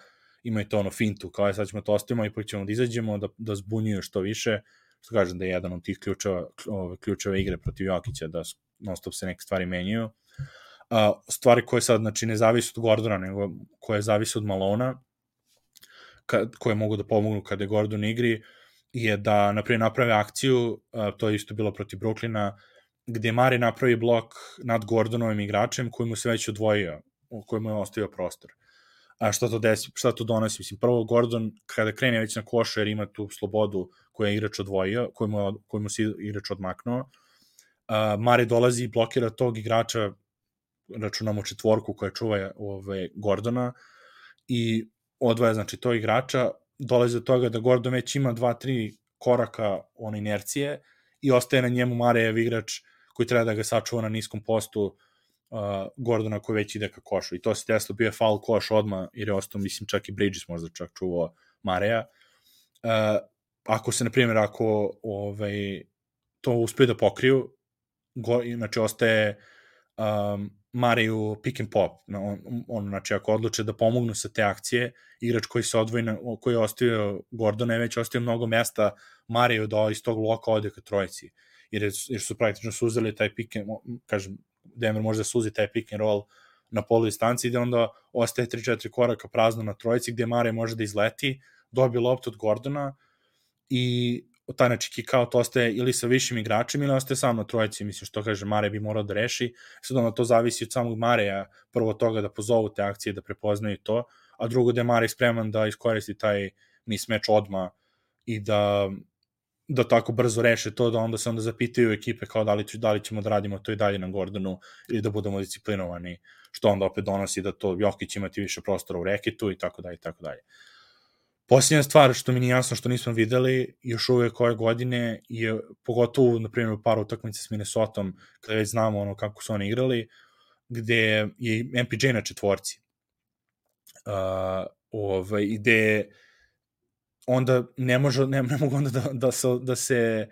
A: imaju to ono fintu, kao je sad ćemo to ostavimo, ipak ćemo da izađemo, da, da zbunjuju što više, što kažem da je jedan od tih ključeva, ove, ključeva igre protiv Jokića, da non stop se neke stvari menjaju. Uh, stvari koje sad, znači, ne zavise od Gordona, nego koje zavise od Malona, kad, koje mogu da pomognu kada je Gordon igri, je da, naprijed, naprave akciju, uh, to je isto bilo protiv Brooklyna, gde Mari napravi blok nad Gordonovim igračem koji mu se već odvojio, u kojemu je ostavio prostor. A šta to, desi, šta to donosi? Mislim, prvo Gordon kada krene već na košu jer ima tu slobodu koju je igrač odvojio, koju mu, mu se igrač odmaknuo, uh, Mari dolazi i blokira tog igrača, računamo četvorku koja čuva ove, Gordona, i odvaja znači to igrača, dolazi do toga da Gordon već ima 2-3 koraka on inercije i ostaje na njemu Marejev igrač koji treba da ga sačuva na niskom postu uh, Gordona koji već ide ka košu. I to se desilo, bio je foul koš odma jer je ostao, mislim, čak i Bridges možda čak čuvao Mareja. Uh, ako se, na primjer, ako ovaj, to uspije da pokriju, go, znači ostaje um, Mariju pick and pop, on, on, znači ako odluče da pomognu sa te akcije, igrač koji se odvoji, na, koji je ostavio Gordona je već ostavio mnogo mesta Mariju da iz tog loka ode ka trojici, jer, je, jer su praktično suzeli taj pick and, kažem, Denver može da suzi taj pick and roll na polu distanci, gde onda ostaje 3-4 koraka prazno na trojici, gde Mare može da izleti, dobije loptu od Gordona i taj kick out ostaje ili sa višim igračem ili ostaje sam na trojici, mislim što kaže Mare bi morao da reši, sad ono to zavisi od samog Mareja, prvo toga da pozovu te akcije, da prepoznaju to, a drugo da je Mare spreman da iskoristi taj mismeč odma i da da tako brzo reše to, da onda se onda zapitaju ekipe kao da li, da li ćemo da radimo to i dalje na Gordonu ili da budemo disciplinovani, što onda opet donosi da to Jokić imati više prostora u reketu i tako dalje i tako dalje. Posljednja stvar što mi nije jasno što nismo videli još uvek ove godine je pogotovo na primjer par utakmice s Minnesotom kada već znamo ono kako su oni igrali gde je MPJ na četvorci. Uh, ovaj, gde onda ne, može, ne, ne mogu onda da, da, se, da se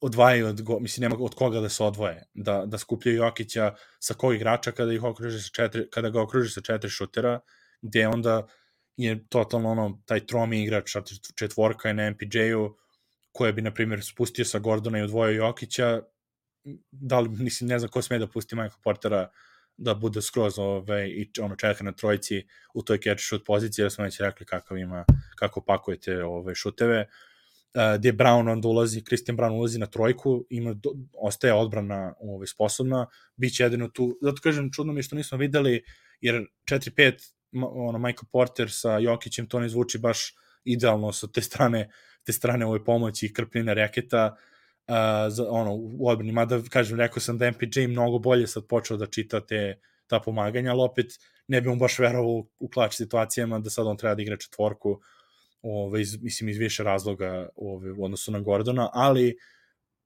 A: odvajaju od, go, mislim, nema od koga da se odvoje, da, da skupljaju Jokića sa kog igrača kada, ih okruži sa četiri, kada ga okruži sa četiri šutera, gde onda uh, je totalno ono, taj tromi igrač, četvorka je na MPJ-u, koje bi, na primjer, spustio sa Gordona i odvojio Jokića, da li, mislim, ne znam ko sme da pusti Michael Portera da bude skroz ove, i ono čeka na trojici u toj catch shoot poziciji, jer smo već rekli kakav ima, kako pakujete ove šuteve. Uh, gde Brown onda ulazi, Christian Brown ulazi na trojku, ima, do, ostaje odbrana ovaj, sposobna, bit će jedino tu, zato kažem, čudno mi je što nismo videli, jer 4-5 ono, Michael Porter sa Jokićem, to ne zvuči baš idealno sa te strane, te strane ove pomoći i krpnine reketa, uh, za, ono, u odbrani, mada, kažem, rekao sam da MPJ mnogo bolje sad počeo da čita te, ta pomaganja, ali opet ne bi mu baš verovao u, u klač situacijama da sad on treba da igra četvorku, ove, iz, mislim, iz više razloga ove, u odnosu na Gordona, ali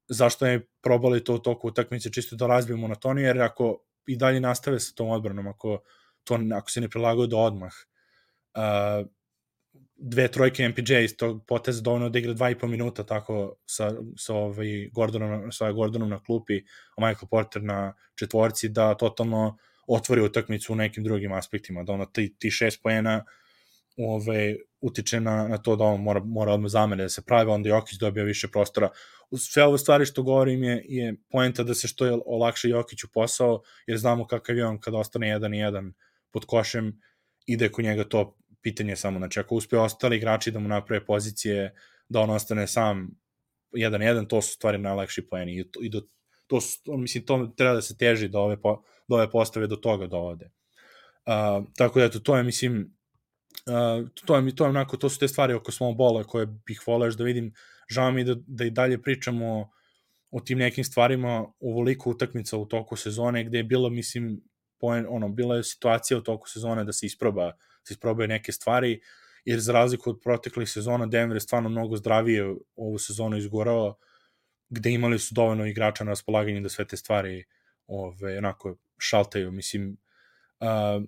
A: zašto je probali to u toku utakmice čisto da razbijemo na toni, jer ako i dalje nastave sa tom odbranom, ako to ako se ne prilagode odmah. Uh, dve trojke MPJ iz tog poteza dovoljno da igra dva i po minuta tako sa, sa, ovaj Gordonom, sa Gordonom na klupi, a Michael Porter na četvorci da totalno otvori utakmicu u nekim drugim aspektima, da ono ti, ti šest poena ove, utiče na, na to da on mora, mora odmah zamene da se pravi, onda Jokić dobija više prostora. Sve ove stvari što govorim je, je poenta da se što je olakša Jokiću posao, jer znamo kakav je on kada ostane 1 i 1 pod košem, ide kod njega to pitanje samo, znači ako uspe ostali igrači da mu naprave pozicije, da on ostane sam 1-1, to su stvari najlakši poeni i, to, i do, to, su, mislim, to treba da se teži da ove, po, da ove postave do toga dovode. Uh, tako da, eto, to je, mislim, uh, to je, to je onako, to su te stvari oko small bola koje bih voleo da vidim, žao mi da, da i dalje pričamo o tim nekim stvarima ovoliko utakmica u toku sezone gde je bilo, mislim, poen, ono, bila je situacija u toku sezone da se isproba, se isprobaju neke stvari, jer za razliku od proteklih sezona Denver je stvarno mnogo zdravije ovu sezonu izgorao, gde imali su dovoljno igrača na raspolaganju da sve te stvari ove, onako šaltaju, mislim, uh,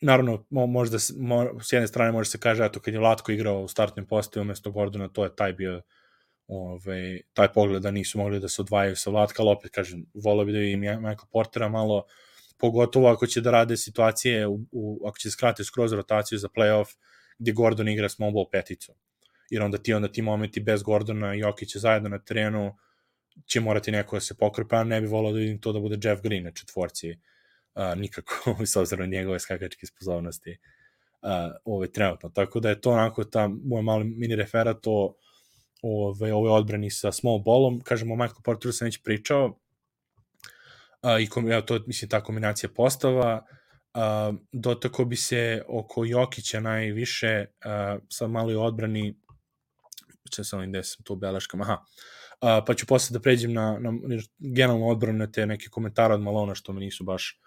A: naravno, možda, mo, s jedne strane može se kaže, eto, kad je Latko igrao u startnim postavi umesto Gordona, to je taj bio ove, taj pogled da nisu mogli da se odvajaju sa Vlatka, ali opet kažem, volio bi da vidim Michael Portera malo, pogotovo ako će da rade situacije, u, u, ako će skrate skroz rotaciju za playoff, gde Gordon igra small ball peticu. Jer onda ti, onda ti momenti bez Gordona i Jokića zajedno na terenu će morati neko da se pokrpe, a ne bi volao da vidim to da bude Jeff Green na četvorci uh, nikako, s obzirom na njegove skakačke sposobnosti uh, ove, trenutno. Tako da je to onako ta moj mali mini referat o ove, ove odbrani sa small ballom. Kažemo, Michael Porteru sam već pričao, a, i kom, ja, to mislim ta kombinacija postava, a, dotako bi se oko Jokića najviše a, sa mali odbrani će sam gde sam tu beleškama, aha, a, pa ću posle da pređem na, na generalno odbranu na te neke komentare od Malona što me nisu baš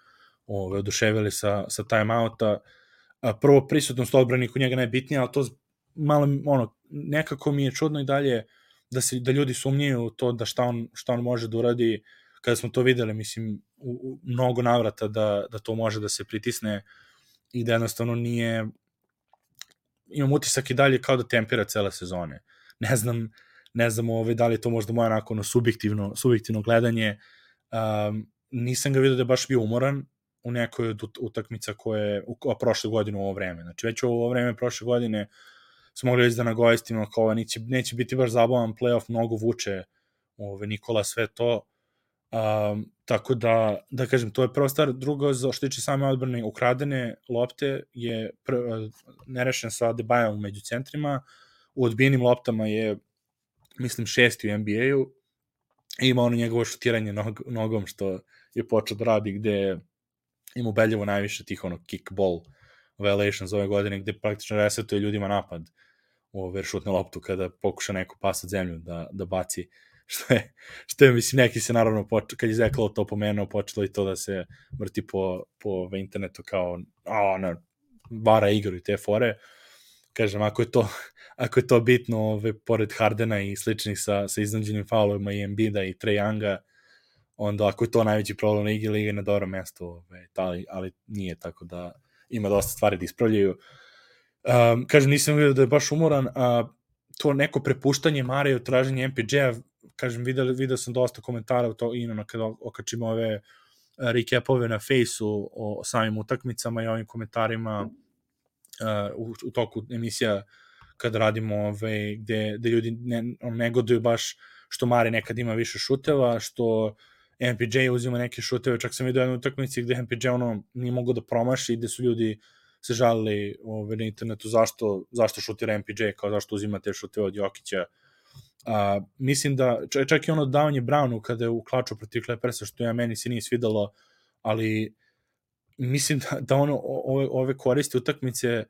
A: ove, oduševili sa, sa timeouta. A, prvo, prisutnost odbrani kod njega najbitnija, ali to malo, ono, nekako mi je čudno i dalje da se da ljudi sumnjaju to da šta on, šta on može da uradi kada smo to videli, mislim, u, u mnogo navrata da, da to može da se pritisne i da jednostavno nije imam utisak i dalje kao da tempira cele sezone. Ne znam, ne znam ovaj, da li to možda moje onako no, subjektivno, subjektivno gledanje. Um, nisam ga vidio da je baš bio umoran u nekoj od utakmica koje u prošle godine u ovo vreme. Znači već u ovo vreme prošle godine smo mogli da nagovestimo kao neće, neće biti baš zabavan playoff, mnogo vuče ove, Nikola sve to. Um, tako da, da kažem, to je prva stvar. Drugo, za što tiče same odbrane, ukradene lopte je pr, nerešen sa Debajom među centrima. U odbijenim loptama je, mislim, šesti u NBA-u. Ima ono njegovo šutiranje nog, nogom što je počeo da radi gde ima ubedljivo najviše tih ono kickball violations ove godine gde praktično resetuje ljudima napad ove šutne loptu kada pokuša neko pasat zemlju da, da baci što je, što je, mislim, neki se naravno, poč, kad je Zeklo to pomenuo, počelo i to da se vrti po, po internetu kao, a, ono, vara igru i te fore. Kažem, ako je to, ako je to bitno, ove, pored Hardena i sličnih sa, sa iznađenim faulovima i Embida i Trae Younga, onda ako je to najveći problem Ligi, Liga je na dobro mesto, ove, ali, ali nije tako da ima dosta stvari da ispravljaju. Um, kažem, nisam vidio da je baš umoran, a to neko prepuštanje Mareju, traženje MPJ-a, kažem, video, video sam dosta komentara u to i na kada okačimo ove eh, recapove na fejsu o, samim utakmicama i ovim komentarima uh, u, u toku emisija kada radimo ove, gde, gde ljudi ne, ne goduju baš što Mare nekad ima više šuteva, što MPJ uzima neke šuteve, čak sam vidio jednu utakmici gde MPJ ono nije mogo da promaši i gde su ljudi se žalili ove, na internetu zašto, zašto šutira MPJ, kao zašto uzima te šuteve od Jokića. A, mislim da, čak i ono davanje Brownu kada je u klaču protiv Clippersa, što ja meni se nije svidalo, ali mislim da, da ono, ove, ove koriste utakmice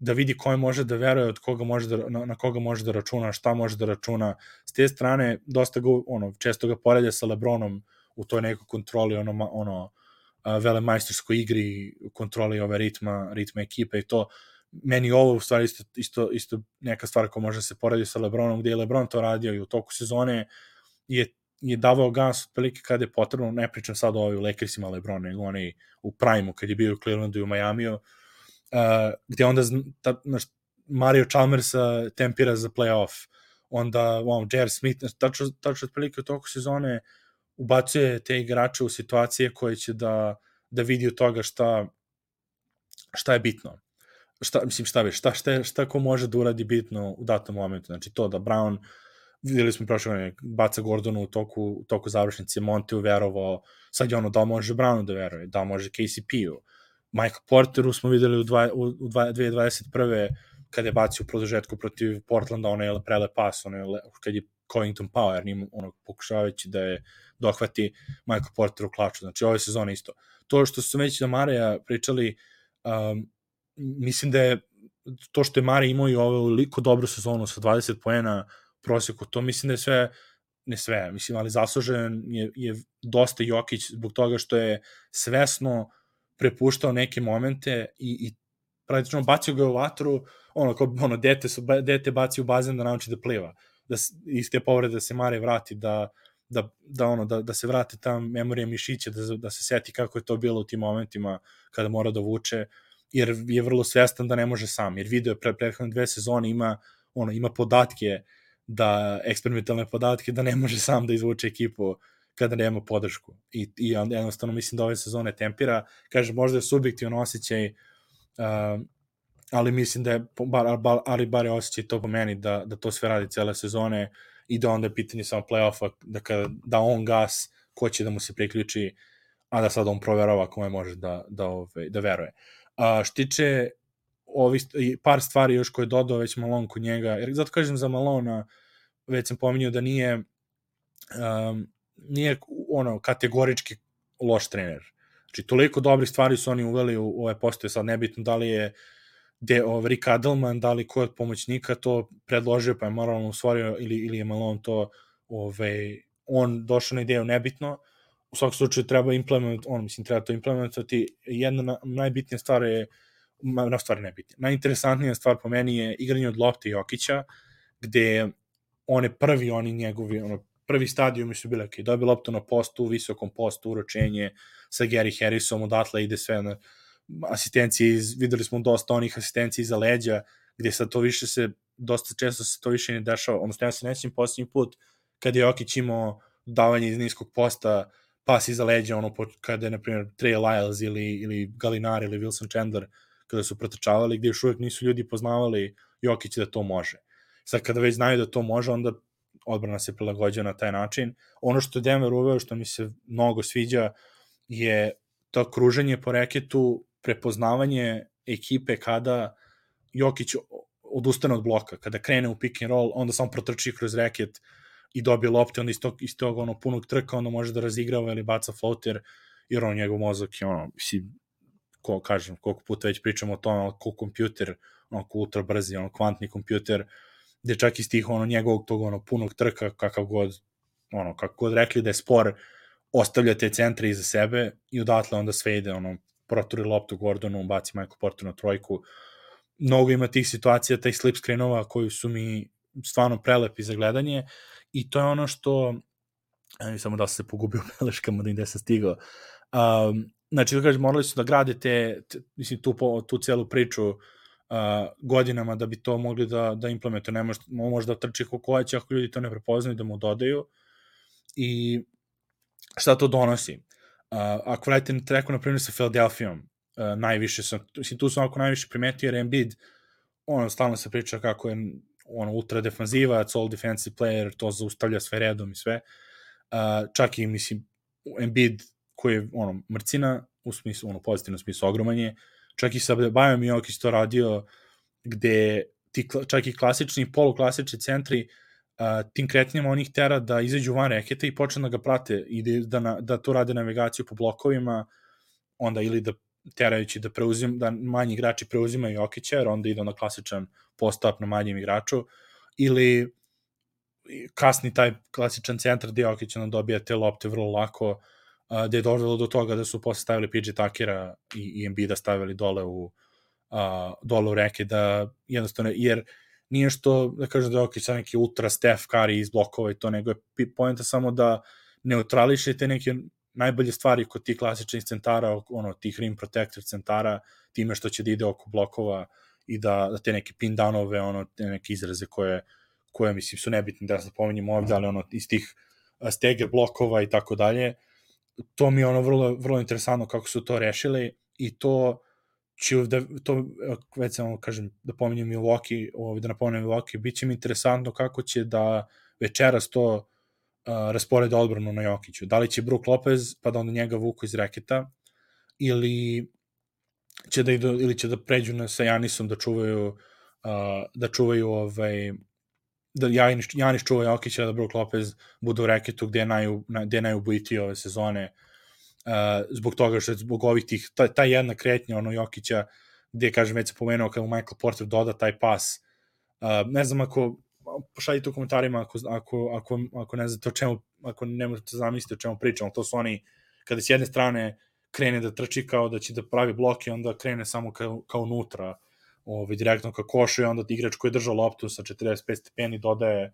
A: da vidi ko može da veruje, od koga može da, na, na koga može da računa, šta može da računa. S te strane, dosta ga, ono, često ga poredja sa Lebronom u toj nekoj kontroli, ono, ono velemajstorskoj igri, kontroli ove ritma, ritma ekipe i to meni ovo u stvari isto, isto, isto neka stvar koja može se porediti sa Lebronom, gde je Lebron to radio i u toku sezone je, je davao gas otprilike kada je potrebno, ne pričam sad o ovoj u Lakersima Lebron, nego onaj u Prime-u kad je bio u Clevelandu i u Majamiju, uh, gde onda ta, naš, Mario Chalmers uh, tempira za playoff, onda wow, J.R. Smith, tačno, tačno otprilike u toku sezone ubacuje te igrače u situacije koje će da, da vidi od toga šta, šta je bitno šta, mislim, šta bi, šta, šta, šta ko može da uradi bitno u datom momentu. Znači to da Brown, videli smo prošle godine, baca Gordonu u toku, u toku završnice, Monte uverovao, sad je ono da može Brownu da veruje, da može KCP-u. Michael Porteru smo videli u, dva, u, u 2021. kada je bacio u produžetku protiv Portlanda, onaj prele pas, onaj, kad je Covington Power, njim, ono, pokušavajući da je dohvati Michael Porter u klaču. Znači, ove sezone isto. To što su već da Mareja pričali, um, mislim da je to što je Mare imao i ovo liko dobru sezonu sa 20 poena proseku, to mislim da je sve ne sve, mislim, ali zaslužen je, je dosta Jokić zbog toga što je svesno prepuštao neke momente i, i praktično bacio ga u vatru, ono, kao, ono, dete, su, dete baci u bazen da nauči da pliva, da iz te povrede da se Mare vrati, da, da, da, ono, da, da se vrati ta memorija mišića, da, da se seti kako je to bilo u tim momentima kada mora da vuče, jer je vrlo svestan da ne može sam, jer video je pre prethodne dve sezone ima, ono, ima podatke da eksperimentalne podatke, da ne može sam da izvuče ekipu kada nema podršku. I, i jednostavno mislim da ove sezone tempira, kaže možda je subjektivan osjećaj, uh, ali mislim da je, bar, bar, ali bar je osjećaj to po meni, da, da to sve radi cele sezone i da onda je pitanje samo play-offa, da, kada, da on gas, ko će da mu se priključi, a da sad on proverava kome može da, da, ove, da veruje. A, štiče ovi, par stvari još koje je dodao već Malone kod njega, jer zato kažem za Malona, već sam pominjao da nije um, nije ono kategorički loš trener. Znači, toliko dobrih stvari su oni uveli u, ove postoje, sad nebitno da li je de, ov, Rick Adelman, da li ko od pomoćnika to predložio, pa je moralno usvorio ili, ili je Malone to ove, on došao na ideju nebitno, u svakom slučaju treba implement, on mislim treba to implementovati. Jedna na, najbitnija stvar je na stvari nebitnija. Najinteresantnija stvar po meni je igranje od lopte Jokića, gde on je prvi, oni njegovi, ono, prvi stadijum su bile, okay, dobio loptu na postu, visokom postu, uročenje sa Gary Harrisom, odatle ide sve na asistencije, iz, videli smo dosta onih asistencija iza leđa, gde sad to više se, dosta često se to više ne dešava, odnosno ja se nećem posljednji put, kad je Jokić imao davanje iz niskog posta, pas iza leđa, ono, kada je, na primjer, Trey Lyles ili, ili Galinari ili Wilson Chandler, kada su protrčavali, gde još uvek nisu ljudi poznavali Jokić da to može. Sad, kada već znaju da to može, onda odbrana se prilagođa na taj način. Ono što Denver uveo, što mi se mnogo sviđa, je to kruženje po reketu, prepoznavanje ekipe kada Jokić odustane od bloka, kada krene u pick and roll, onda samo protrči kroz reket i dobije lopte, onda iz tog, iz tog ono, punog trka onda može da razigrava ili baca floater, jer on njegov mozak je ono, mislim, ko, kažem, koliko puta već pričamo o tome, ko kompjuter, ono, ultra brzi, ono, kvantni kompjuter, gde čak iz tih ono njegovog tog ono punog trka kakav god ono kako god rekli da je spor ostavlja te centre iza sebe i odatle onda sve ide ono proturi loptu Gordonu, baci Michael Porter na trojku. Mnogo ima tih situacija, taj slip screenova koji su mi stvarno prelepi za gledanje i to je ono što e, samo da se pogubio beleškama da im se stigao. Um, znači, da kažem, morali su da grade te, te mislim, tu, tu celu priču uh, godinama da bi to mogli da, da implementuju. Ne može, može da trči kako hoće ako ljudi to ne prepoznaju da mu dodaju. I šta to donosi? Uh, ako vratite na treku, na primjer, sa Philadelphia, uh, najviše sam, mislim, tu sam ako najviše primetio, jer Embiid, ono, stalno se priča kako je ono, ultra defanzivac, all defensive player, to zaustavlja sve redom i sve. Uh, čak i, mislim, Embiid, koji je, ono, mrcina, u smislu, ono, pozitivno smislu, ogroman je, uh, čak i sa Bajom Jokić to radio, gde ti, čak i klasični, poluklasični centri, uh, tim kretnjama onih tera da izađu van reketa i počne da ga prate i da, da, na, da to rade navigaciju po blokovima, onda ili da terajući da preuzim, da manji igrači preuzimaju Jokića, jer onda ide na klasičan post-up na manjem igraču, ili kasni taj klasičan centar gde Jokić onda dobija te lopte vrlo lako, gde je došlo do toga da su posle stavili PJ Takera i, i Embiida stavili dole u, a, dole u reke, da jednostavno, jer nije što, da kažem da je ok, sa neki ultra Steph Curry iz blokova i to, nego je poenta samo da neutrališe te neke najbolje stvari kod tih klasičnih centara, ono, tih rim protector centara, time što će da ide oko blokova i da, da te neke pin downove, ono, te neke izraze koje, koje mislim su nebitne da se pominjem ovde, ali ono, iz tih steger blokova i tako dalje, to mi je ono vrlo, vrlo interesantno kako su to rešili i to će da, to, već samo kažem, da pominjem Milwaukee, ovaj, da napomenem Milwaukee, bit će mi interesantno kako će da večeras to rasporede odbranu na Jokiću. Da li će Brook Lopez, pa da onda njega vuku iz reketa, ili će da idu, ili će da pređu na, sa Janisom da čuvaju uh, da čuvaju ovaj da Janis, Janis čuva Jokića, da Brook Lopez bude u reketu gde je, naj, gde je najubojitiji ove sezone uh, zbog toga što je zbog ovih tih, ta, ta jedna kretnja ono Jokića gde, kažem, već se pomenuo kada mu Michael Porter doda taj pas uh, ne znam ako pošaljite u komentarima ako, ako, ako, ako ne znate o čemu ako ne možete zamisliti o čemu pričamo to su oni kada s jedne strane krene da trči kao da će da pravi bloke onda krene samo kao, kao unutra ovaj, direktno ka košu i onda igrač koji je držao loptu sa 45 stepeni dodaje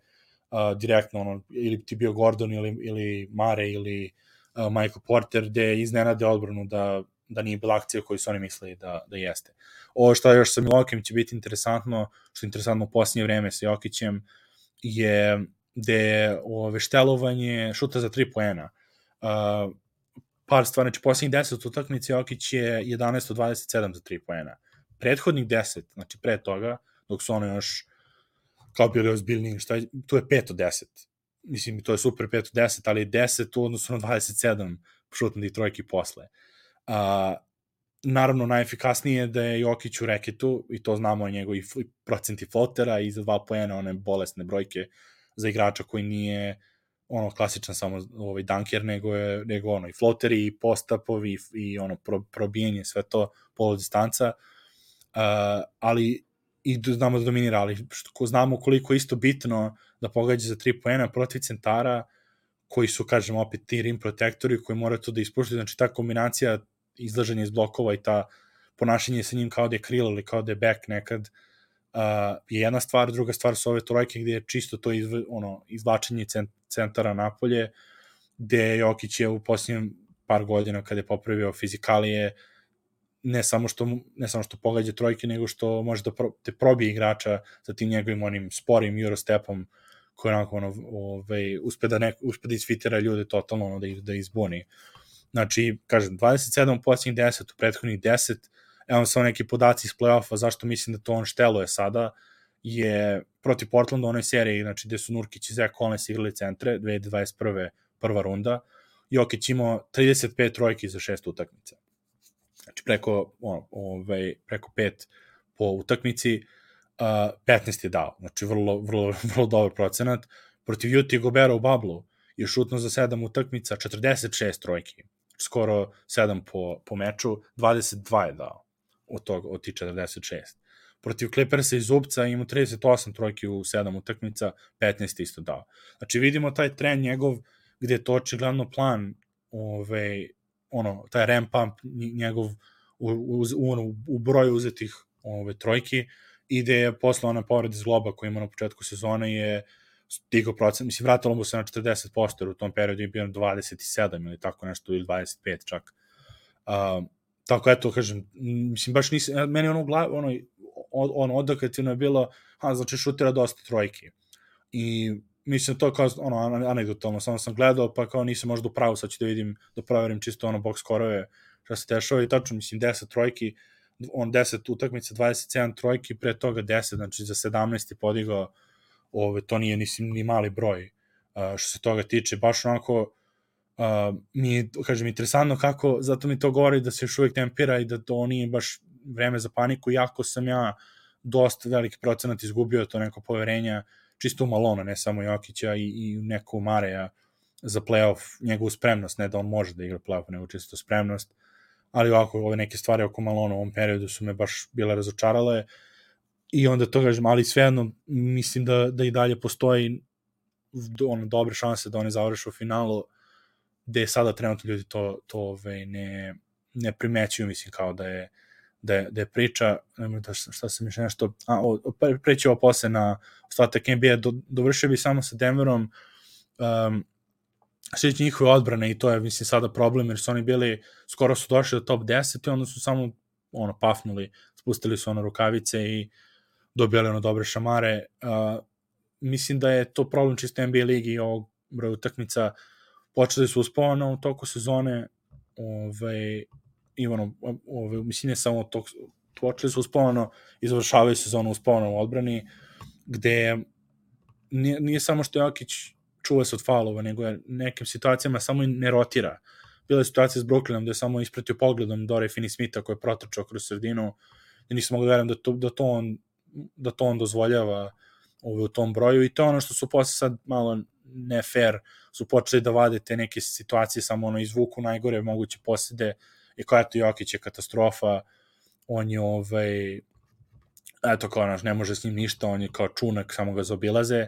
A: uh, direktno ono, ili ti bio Gordon ili, ili Mare ili uh, Michael Porter gde iznenade odbranu da, da nije bila akcija koju su oni mislili da, da jeste. Ovo što još sa Milokim će biti interesantno, što je interesantno u posljednje vreme sa Jokićem, je gde je ove, štelovanje šuta za 3 poena. Uh, par stvari, znači posljednjih 10 utakmici Jokić je 11 od 27 za 3 poena. Prethodnih 10, znači pre toga, dok su ono još kao bili ozbiljniji, šta je, tu je 5 od 10. Mislim, to je super 5 od 10, ali je 10 u odnosu na 27 šutnih trojki posle. Uh, naravno, najefikasnije je da je Jokić u reketu, i to znamo o njegovi procenti flotera i za dva poena one bolesne brojke za igrača koji nije ono klasičan samo ovaj dunker nego je nego ono i floteri i postapovi i, i ono pro, probijanje sve to polu distanca. Uh, ali i znamo da dominira ali što znamo koliko je isto bitno da pogađa za 3 poena protiv centara koji su kažemo opet ti rim protektori koji moraju to da ispuštaju znači ta kombinacija izlaženje iz blokova i ta ponašanje sa njim kao da je krilo ili kao da je back nekad uh, uh, je jedna stvar, druga stvar su ove trojke gde je čisto to izv, ono, izvlačenje centara napolje, gde Jokić je u posljednjem par godina kada je popravio fizikalije, ne samo što ne samo što pogađa trojke, nego što može da pro, te probije igrača sa tim njegovim onim sporim Eurostepom koji onako ono, ovaj, uspe da, nek, uspe da isfitira ljude totalno ono, da, da izbuni. Znači, kažem, 27 u posljednjih 10, u prethodnih 10, evo samo neki podaci iz play-offa, zašto mislim da to on šteluje sada, je protiv Portlanda u onoj seriji, znači gde su Nurkić i Zach Collins igrali centre, 2021. prva runda, Jokić imao 35 trojki za šest utakmica. Znači preko, ono, ovaj, preko pet po utakmici, uh, 15 je dao, znači vrlo, vrlo, vrlo dobar procenat. Protiv Juti Gobera u Bablu je šutno za 7 utakmica, 46 trojki, skoro 7 po, po meču, 22 je dao od, tog, od ti 46. Protiv Clippersa iz Zubca ima 38 trojki u 7 utakmica, 15 isto dao. Znači vidimo taj trend njegov gde je to očigledno plan ove, ono, taj ramp pump njegov u, u, u, u broju uzetih ove, trojki i gde je posle ona povreda iz globa koja ima na početku sezone je stigao procent, mislim, vratilo mu se na 40%, jer u tom periodu je bio 27 ili tako nešto, ili 25 čak. Um, tako eto, kažem, mislim, baš nisi, meni ono, glav, ono, ono odokativno je bilo, a, znači šutira dosta trojke. I mislim to kao ono anegdotalno, samo sam gledao pa kao nisam možda u pravu, sad ću da vidim da proverim čisto ono box skorove šta se dešava i tačno mislim 10 trojki on 10 utakmica 27 trojki pre toga 10 znači za 17 je podigao ove to nije mislim ni mali broj uh, što se toga tiče baš onako uh, mi je, kažem, interesantno kako, zato mi to govori da se još uvijek tempira i da to nije baš vreme za paniku, jako sam ja dosta veliki procenat izgubio to neko poverenja čisto u Malona, ne samo Jokića i, i neko Mareja za playoff, njegovu spremnost, ne da on može da igra playoff, nego čisto spremnost, ali ovako, ove neke stvari oko Malona u ovom periodu su me baš bile razočarale i onda to kažem, ali svejedno mislim da, da i dalje postoji ono, dobre šanse da oni završe u finalu gde sada trenutno ljudi to, to ove, ne, ne primećuju, mislim, kao da je, da je, da je priča, da šta se mišlja nešto, a, o, preći ovo posle na ostatak NBA, do, dovršio bi samo sa Denverom, um, sveći njihove odbrane i to je, mislim, sada problem, jer su oni bili, skoro su došli do top 10 i onda su samo, ono, pafnuli, spustili su ono rukavice i dobili ono dobre šamare. Uh, mislim da je to problem čisto NBA ligi i ovog broja utakmica, počeli su uspavano u toku sezone, ovaj, Ivano, ovaj, mislim ne samo to, počeli su uspavano i završavaju sezonu uspavano u odbrani, gde nije, nije samo što Jokić čuva se od falova, nego je nekim situacijama samo i ne rotira. Bila je situacija s Brooklynom gde je samo ispratio pogledom Dore Finney-Smitha koji je protrčao kroz sredinu i nisam mogu da verujem da to, da to on da to on dozvoljava ovaj, u tom broju i to ono što su posle sad malo ne fair su počeli da vade te neke situacije samo ono izvuku najgore moguće posede i kao eto Jokić je katastrofa on je ovaj eto kao naš ne može s njim ništa on je kao čunak samo ga zaobilaze.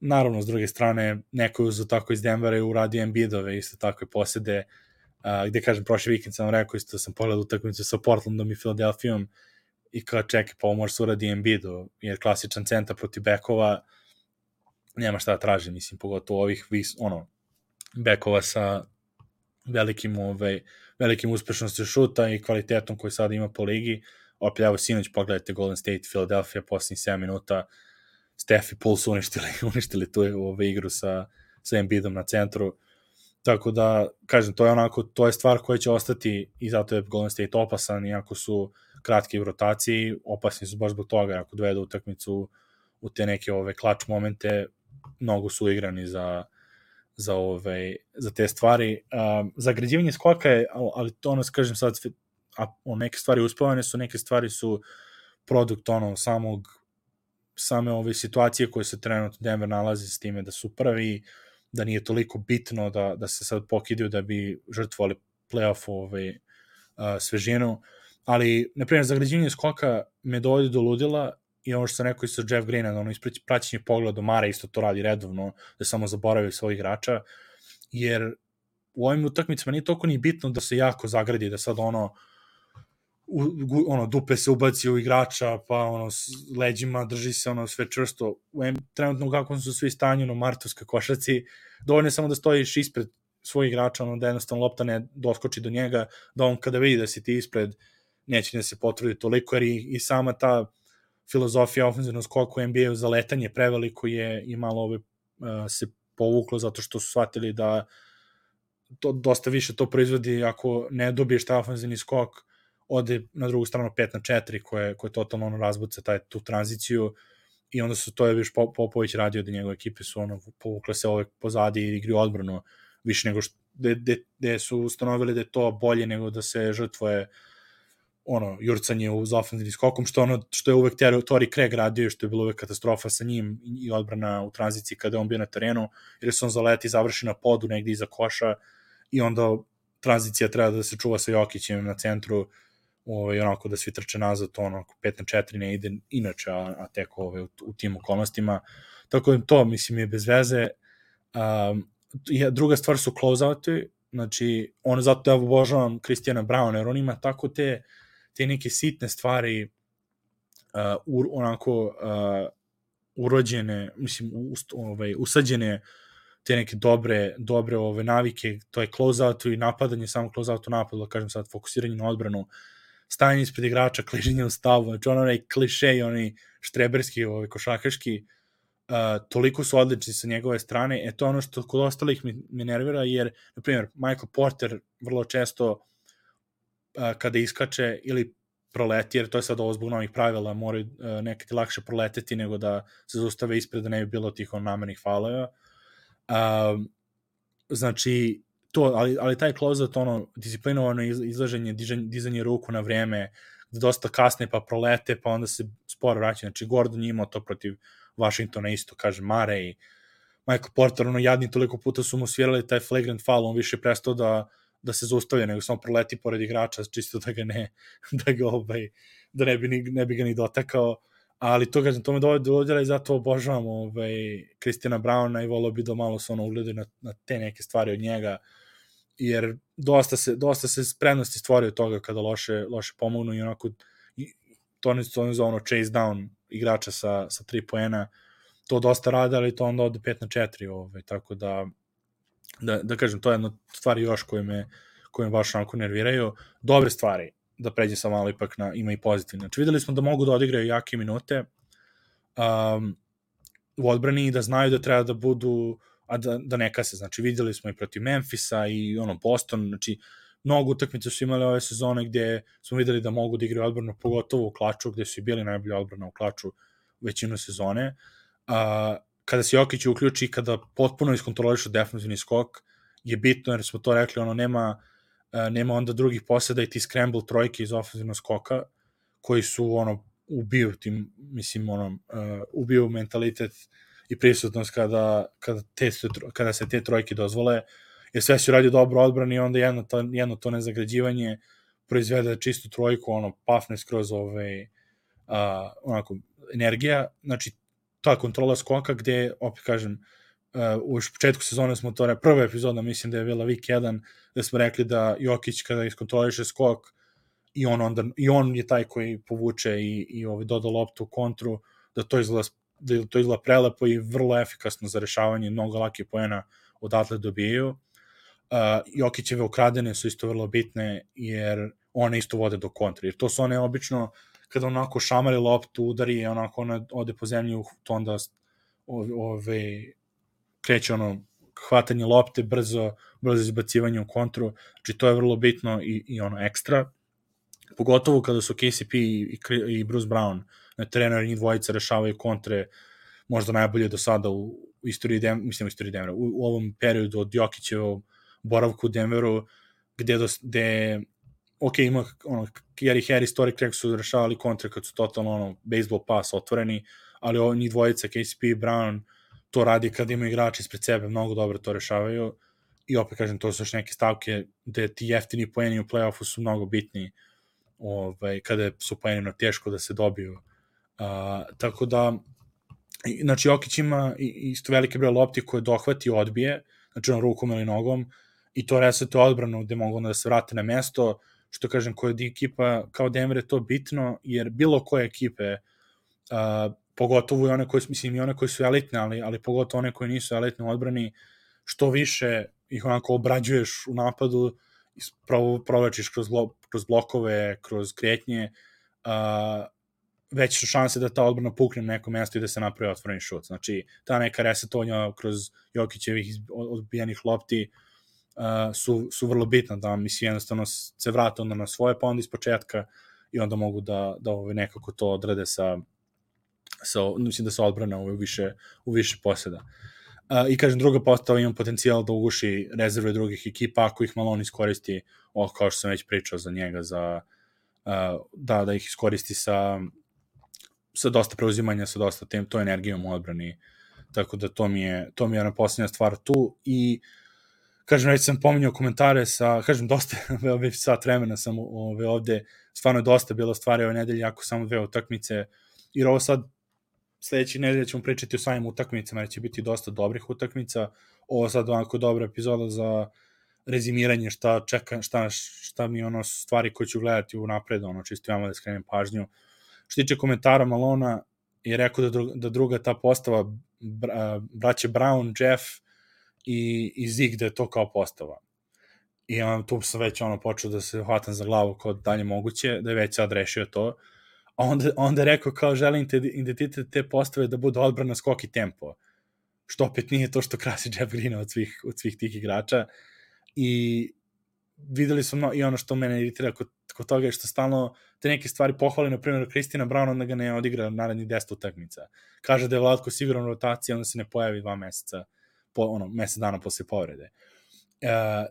A: Naravno s druge strane neko je uzao tako iz Denvera i uradio Embiidove isto takve posede uh, gde kažem prošli vikend sam rekao isto sam pogledao utakmicu sa Portlandom i Philadelphijom i kao čekaj pa ovo može se uradi Embiidu jer klasičan centar protiv bekova nema šta da traži, mislim, pogotovo ovih vis, ono, bekova sa velikim, ovaj, velikim uspešnosti šuta i kvalitetom koji sada ima po ligi. Opet, evo, sinoć pogledajte Golden State, Philadelphia, posljednjih 7 minuta, Steph i Paul su uništili, uništili tu ove igru sa, sa Embiidom na centru. Tako da, kažem, to je onako, to je stvar koja će ostati i zato je Golden State opasan, iako su kratki u rotaciji, opasni su baš zbog toga, ako dovedu utakmicu u te neke ove klač momente, mnogo su igrani za, za, ove, za te stvari. Um, zagrađivanje skoka je, ali to ono, kažem sad, a, o, neke stvari uspavane su, neke stvari su produkt ono, samog same ove situacije koje se trenutno Denver nalazi s time da su prvi, da nije toliko bitno da, da se sad pokidaju da bi žrtvovali playoff ove, uh, svežinu, ali, na primjer, zagrađivanje skoka me dovodi do ludila i ono što sam rekao i sa Jeff Greena, ono ispreći praćenje pogleda Mara isto to radi redovno, da samo zaboravio svojih igrača, jer u ovim utakmicama nije toliko ni bitno da se jako zagradi, da sad ono, u, ono, dupe se ubaci u igrača, pa ono, s leđima drži se ono sve čvrsto. U M, trenutno kako su svi stanju na martovskoj košaci, dovoljno je samo da stojiš ispred svojih igrača, ono, da jednostavno lopta ne doskoči do njega, da on kada vidi da si ti ispred, neće da se potrudi toliko, jer i, i sama ta filozofija ofenzivnog skoka u NBA-u za letanje preveliko je i malo ove, uh, se povuklo zato što su shvatili da to dosta više to proizvodi ako ne dobiješ taj ofenzivni skok ode na drugu stranu 5 na 4 koje, koje totalno ono razbuca taj, tu tranziciju i onda su to je viš Popović radio da njegove ekipe su ono povukle se ove pozadi i igri odbranu više nego što gde, su ustanovili da je to bolje nego da se žrtvoje ono, jurcanje uz ofenzivni skokom, što, ono, što je uvek Tori Craig radio, što je bilo uvek katastrofa sa njim i odbrana u tranziciji kada on bio na terenu, jer se on zaleti, završi na podu negde iza koša i onda tranzicija treba da se čuva sa Jokićem na centru, ovaj, onako da svi trče nazad, ono, 5 na 4 ne ide inače, a, a tek ovaj, u, u tim okolnostima. Tako da to, mislim, je bez veze. Um, druga stvar su closeouti, znači, on zato ja obožavam Kristijana Brown, jer on ima tako te, te neke sitne stvari uh, ur, onako uh, urođene, mislim, ust, ovaj, usađene te neke dobre, dobre ove navike, to je closeout i napadanje, samo closeout u napadu, da kažem sad, fokusiranje na odbranu, stajanje ispred igrača, kliženje u stavu, znači ono onaj kliše i onaj štreberski, ovaj, košakaški, uh, toliko su odlični sa njegove strane, e to ono što kod ostalih mi, mi nervira, jer, na primjer, Michael Porter vrlo često kada iskače ili proleti, jer to je sad ovo zbog novih pravila, moraju uh, nekad lakše proleteti nego da se zaustave ispred da ne bi bilo tih namernih falova. Uh, znači, to, ali, ali taj closet, ono, disciplinovano izlaženje, dizanje, dizanje ruku na vreme, gde dosta kasne pa prolete, pa onda se sporo vraća. Znači, Gordon je imao to protiv Washingtona isto, kaže Mare i Michael Porter, ono, jadni toliko puta su mu svirali taj flagrant foul, on više prestao da, da se zaustavlja, nego samo proleti pored igrača, čisto da ga ne, da ga, ovaj, da ne bi, ne bi ga ni dotakao. Ali to kažem, to me dovede i zato obožavam ovaj, Kristijana Brauna i volao bi da malo se ono ugleda na, na te neke stvari od njega, jer dosta se, dosta se spremnosti stvori od toga kada loše, loše pomognu i onako i, to ne to za ono chase down igrača sa, sa 3 poena, to dosta rade, ali to onda ode 5 na 4, ovaj, tako da, da, da kažem, to je jedna stvar još koje me, koje me baš onako nerviraju. Dobre stvari, da pređe sa malo ipak na, ima i pozitivne. Znači, videli smo da mogu da odigraju jake minute um, u odbrani i da znaju da treba da budu a da, da ne kase. Znači, videli smo i protiv Memfisa i ono Boston, znači, mnogo utakmica su imali ove sezone gde smo videli da mogu da igraju odbrano, pogotovo u klaču, gde su i bili najbolji odbrana u klaču većinu sezone. A, kada se Jokić uključi, kada potpuno iskontrolišu defensivni skok, je bitno, jer smo to rekli, ono, nema, nema onda drugih poseda i ti scramble trojke iz ofenzivnog skoka, koji su, ono, ubiju tim, mislim, ono, uh, ubiju mentalitet i prisutnost kada, kada, te, kada se te trojke dozvole, jer sve se radi dobro odbrani i onda jedno to, jedno to nezagrađivanje proizvede čistu trojku, ono, pafne skroz ove, ovaj, a, onako, energija, znači, ta kontrola skoka gde, opet kažem, uh, u početku sezone smo to, prva epizoda, mislim da je bila week 1, gde smo rekli da Jokić kada iskontroliše skok i on, onda, i on je taj koji povuče i, i ovaj, doda loptu u kontru, da to izgleda da to izgleda prelepo i vrlo efikasno za rešavanje mnogo lake poena odatle dobijaju. Uh, Jokićeve ukradene su isto vrlo bitne jer one isto vode do kontra, jer to su one obično kada onako šamari loptu, udari i onako ona ode po zemlji, to onda ove, ove kreće ono hvatanje lopte, brzo, brzo izbacivanje u kontru, znači to je vrlo bitno i, i ono ekstra, pogotovo kada su KCP i, i Bruce Brown na terenu, njih dvojica rešavaju kontre možda najbolje do sada u, u istoriji Dem, mislim u istoriji Denvera, u, u ovom periodu od Jokićevog boravku u Denveru, gde, dos, gde ok, ima ono, Gary Harris, Tory Craig su rešavali kontre kad su totalno ono, baseball pas otvoreni, ali ovo njih dvojica, KCP i Brown, to radi kad ima igrači ispred sebe, mnogo dobro to rešavaju i opet kažem, to su još neke stavke gde ti jeftini poeni u play-offu su mnogo bitni ovaj, kada su poenino teško da se dobiju. Uh, tako da, znači Jokić ima isto velike broj lopti koje dohvati i odbije, znači on rukom ili nogom, i to resetuje odbranu gde mogu da se vrate na mesto, što kažem, je ekipa kao Denver je to bitno, jer bilo koje ekipe, uh, pogotovo i one koje, mislim, i one koje su elitne, ali, ali pogotovo one koje nisu elitne u odbrani, što više ih onako obrađuješ u napadu, provlačiš kroz, kroz blokove, kroz kretnje, uh, veće su šanse da ta odbrana pukne na neko mesto i da se napravi otvoreni šut. Znači, ta neka resetovanja kroz Jokićevih odbijenih lopti uh, su, su vrlo bitna, da mislim jednostavno se vrate onda na svoje, pa onda iz početka i onda mogu da, da ove, nekako to odrade sa, sa mislim da se odbrana u više, u više poseda. Uh, I kažem, druga postava ima potencijal da uguši rezerve drugih ekipa ako ih malo on iskoristi, o, kao što sam već pričao za njega, za, uh, da, da ih iskoristi sa, sa dosta preuzimanja, sa dosta tem, to energijom u odbrani. Tako da to mi je, to mi je ona posljednja stvar tu i kažem, već sam pominjao komentare sa, kažem, dosta, već sat vremena sam ove, ovde, stvarno je dosta bilo stvari ove nedelje, ako samo dve utakmice, jer ovo sad sledeće nedelje ćemo pričati o samim utakmicama, jer će biti dosta dobrih utakmica. Ovo sad onako dobra epizoda za rezimiranje šta čeka, šta, šta mi ono stvari koje ću gledati u napred, ono čisto imamo da skrenem pažnju. Što tiče komentara Malona, je rekao da, druga, da druga ta postava bra, braće Brown, Jeff i, i Zig da je to kao postava. I on, tu sam već ono počeo da se hvatam za glavu kao dalje moguće, da je već sad rešio to a onda, onda je rekao kao želim te identitet te postave da bude odbrana skok i tempo, što opet nije to što krasi Jeff Green od svih, od svih tih igrača i videli smo no, i ono što mene iritira kod, kod toga je što stalno te neke stvari pohvali, na primjer Kristina Brown, onda ga ne odigra narednih 10 utakmica. Kaže da je Vlatko siguran rotacija, onda se ne pojavi dva meseca, po, ono, mesec dana posle povrede. E,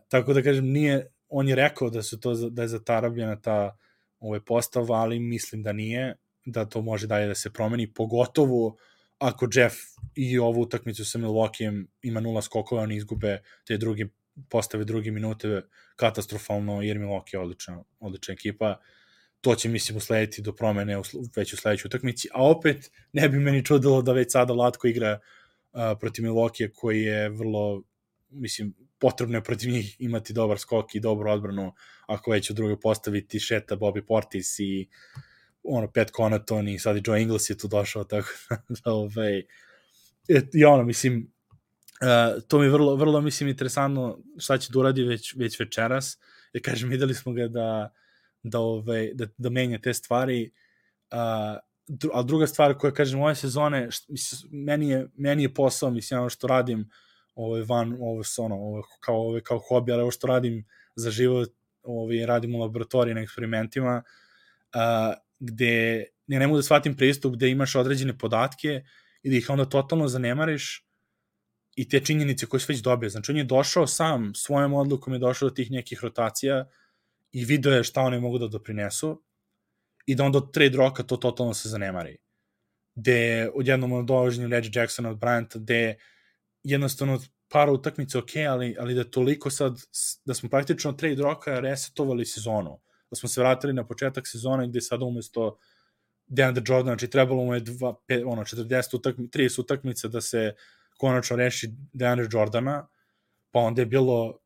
A: tako da kažem, nije, on je rekao da su to, da je zatarabljena ta ovaj postav, ali mislim da nije, da to može dalje da se promeni, pogotovo ako Jeff i ovu utakmicu sa Milwaukeeom ima nula skokova, oni izgube te druge postave druge minute katastrofalno, jer Milwaukee je odlična, odlična ekipa. To će, mislim, uslediti do promene u, već u sledećoj utakmici, a opet ne bi meni čudilo da već sada Latko igra protiv Milwaukee koji je vrlo, mislim, potrebno je protiv njih imati dobar skok i dobru odbranu, ako već u drugoj postaviti Šeta, Bobby Portis i ono, Pat Conaton i sad i Joe Ingles je tu došao, tako da, ovaj, i ono, mislim, uh, to mi je vrlo, vrlo, mislim, interesantno šta će da uradi već, već večeras, jer kažem, videli smo ga da, da, ovaj, da, da menja te stvari, uh, a druga stvar koja, kažem, ove sezone, št, mislim, meni, je, meni je posao, mislim, ono što radim, ovaj van ovo se ono ovo kao ovo kao hobi ali ovo što radim za život ovaj radim u laboratoriji na eksperimentima a, gde ne, ne mogu da shvatim pristup gde imaš određene podatke i da ih onda totalno zanemariš i te činjenice koje si već dobio. Znači, on je došao sam, svojom odlukom je došao do tih nekih rotacija i video je šta one mogu da doprinesu i da onda od trade roka to totalno se zanemari. Gde odjednom dolaženju Reggie Jacksona od Bryanta, gde jednostavno par utakmica ok, ali, ali da toliko sad, da smo praktično trade roka resetovali sezonu, da smo se vratili na početak sezone gde sad umesto DeAndre Jordan, znači trebalo mu je dva, pe, ono, 40 utakmica, 30 utakmica da se konačno reši DeAndre Jordana, pa onda je bilo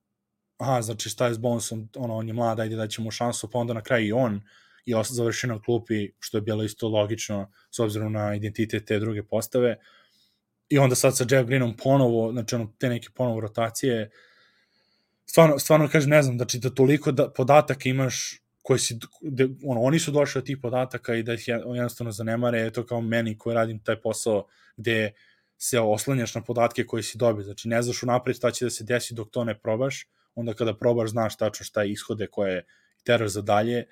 A: aha, znači šta je s Bonesom, ono, on je mlad, ajde da ćemo šansu, pa onda na kraju i on i završi na klupi, što je bilo isto logično s obzirom na identitet te druge postave. I onda sad sa Jeff Greenom ponovo, znači ono, te neke ponovo rotacije, stvarno, stvarno kažem, ne znam, znači da toliko da, podataka imaš koje si, de, ono, oni su došli od tih podataka i da ih jednostavno zanemare, je to kao meni koji radim taj posao gde se oslanjaš na podatke koje si dobio. Znači, ne znaš unapred šta će da se desi dok to ne probaš, onda kada probaš znaš tačno šta je ishode koje teraš za dalje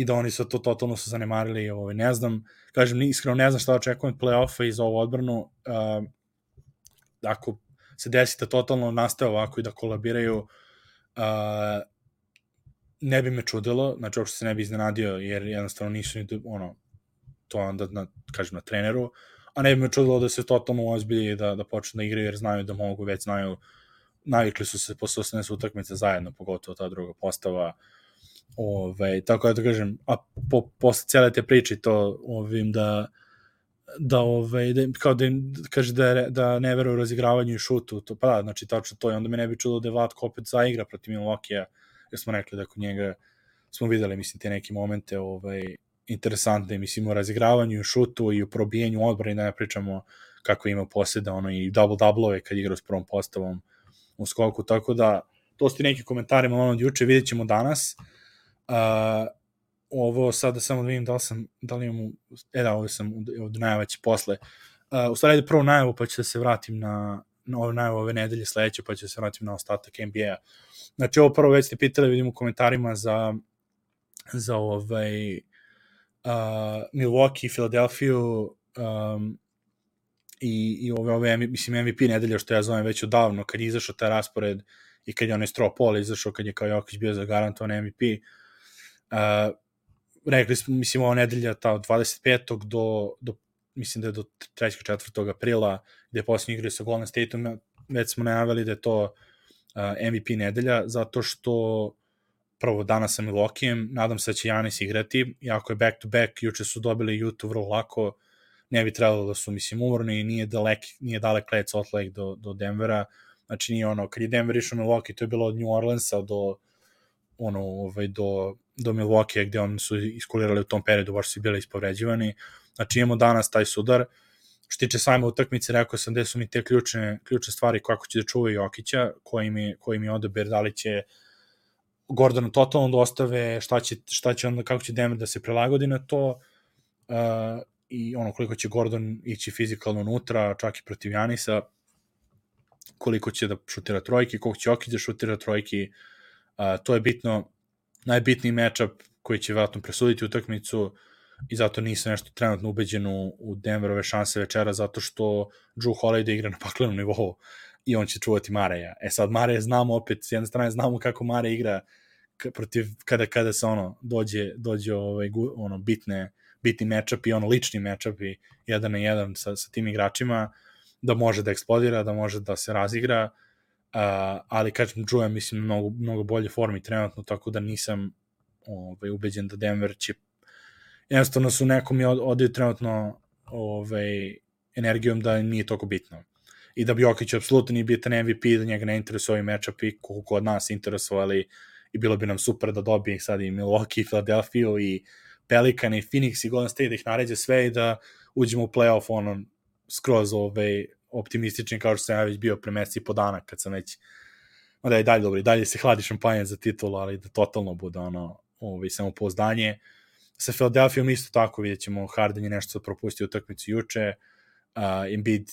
A: i da oni su to totalno su zanemarili. Ovaj, ne znam, kažem, iskreno ne znam šta očekujem play-offa i za ovu odbranu. Uh, ako se desi da totalno nastaje ovako i da kolabiraju, uh, ne bi me čudilo, znači uopšte se ne bi iznenadio, jer jednostavno nisu ni, ono, to onda, na, kažem, na treneru, a ne bi me čudilo da se totalno ozbilji da, da počnu da igraju, jer znaju da mogu, već znaju, navikli su se posle 18 utakmice zajedno, pogotovo ta druga postava, Ove, tako da kažem, a po, posle cele te priče to ovim da da ove, da, kao da im kaže da, da ne veruje razigravanju i šutu, to, pa da, znači tačno to i onda me ne bi čulo da je Vlatko opet zaigra protiv Milwaukee-a, jer smo rekli da kod njega smo videli, mislim, te neke momente ovaj, interesantne, mislim, o razigravanju, šutu i u probijenju odbrane, da ne pričamo kako ima posjeda, ono, i double-double-ove kad igra s prvom postavom u skoku, tako da, to su neki komentari malo od juče, vidjet ćemo danas. Uh, ovo sada samo da vidim da li sam, da li imam, e da, ovo sam od najava će posle. Uh, u stvari, prvo najavu, pa ću da se vratim na, na ove najavu ove nedelje sledeće, pa ću da se vratim na ostatak NBA-a. Znači, ovo prvo već ste pitali, vidimo u komentarima za, za ovaj, uh, Milwaukee, Philadelphia, um, i, i ove, ove, mislim, MVP nedelje, što ja zovem već odavno, kad je izašao taj raspored i kad je onaj Stro Pol izašao, kad je kao Jokić bio zagarantovan MVP, uh, rekli smo, mislim, ova nedelja ta od 25. do, do mislim da je do 3. 4. aprila, gde je posljednji igraju sa Golden State-om, već smo najavili da je to uh, MVP nedelja, zato što prvo danas sa Milokijem, nadam se da će Janis igrati, iako je back to back, juče su dobili Jutu vrlo lako, ne bi trebalo da su, mislim, umorni, nije dalek, nije dalek let Salt Lake do, do Denvera, znači nije ono, kad je Denver išao Milwaukee, to je bilo od New Orleansa do, ono, ovaj, do, do Milwaukee, gde oni su iskulirali u tom periodu, baš su bili ispovređivani, znači imamo danas taj sudar, što tiče sajma utakmice, rekao sam gde su mi te ključne, ključne stvari kako će da čuvaju Jokića, koji mi, koji mi odabir, da li će Gordonu totalno dostave, šta će, šta će onda, kako će Denver da se prilagodi na to, uh, i ono koliko će Gordon ići fizikalno unutra, čak i protiv Janisa, koliko će da šutira trojke, koliko će Jokić da šutira trojke, uh, to je bitno, najbitniji matchup koji će vratno presuditi utakmicu i zato nisam nešto trenutno ubeđen u, u Denverove šanse večera, zato što Drew Holiday igra na paklenom nivou i on će čuvati Mareja. E sad Mareja znamo opet, s jedne strane znamo kako Mare igra protiv, kada, kada se ono dođe, dođe ovaj, ono, bitne, bitni matchup i ono lični matchup i jedan na jedan sa, sa tim igračima, da može da eksplodira, da može da se razigra, uh, ali kažem, Drew je mislim mnogo, mnogo bolje formi trenutno, tako da nisam ovaj, ubeđen da Denver će jednostavno su nekom je odaju trenutno ovaj, energijom da nije toliko bitno. I da Jokić apsolutno nije bitan MVP, da njega ne interesuje ovaj matchup i koliko od nas interesovali i bilo bi nam super da dobije sad i Milwaukee, Philadelphia i Pelican i Phoenix i Golden State da ih naređe sve i da uđemo u playoff ono skroz ovaj, optimistični kao što sam ja već bio pre meseci po dana kad sam već da je dalje dobro, i dalje se hladi šampanje za titulu, ali da totalno bude ono ovaj, samo pouzdanje. Sa Philadelphia isto tako vidjet ćemo Harden je nešto propustio utakmicu juče, uh, Embiid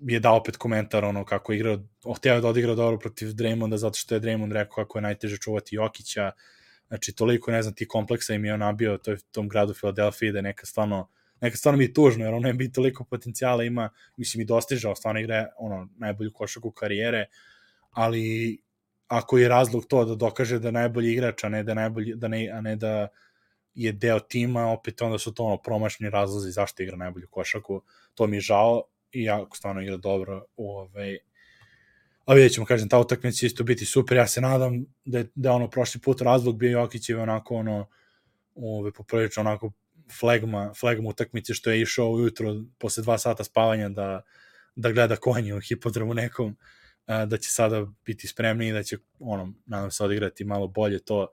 A: je dao opet komentar ono kako je igrao, hteo da odigra dobro protiv Draymonda zato što je Draymond rekao kako je najteže čuvati Jokića, znači toliko ne znam ti kompleksa im je on nabio to tom gradu Filadelfiji da je neka stvarno neka stvarno mi je tužno, jer on ne bi toliko potencijala ima, mislim i dostižao, stvarno igra ono, najbolju košaku karijere, ali ako je razlog to da dokaže da je najbolji igrač, a ne da, najbolji, da ne, a ne da je deo tima, opet onda su to ono promašni razlozi zašto igra najbolju košaku, to mi je žao, i jako stvarno igra dobro. Ovaj, a vidjet ćemo, kažem, ta utakmica će isto biti super, ja se nadam da je, da je ono prošli put razlog bio Jokićev onako ono, ove, poprilično onako flegma, flegma utakmice što je išao ujutro posle dva sata spavanja da, da gleda konje u hipodromu nekom, da će sada biti spremni i da će, ono, nadam se odigrati malo bolje to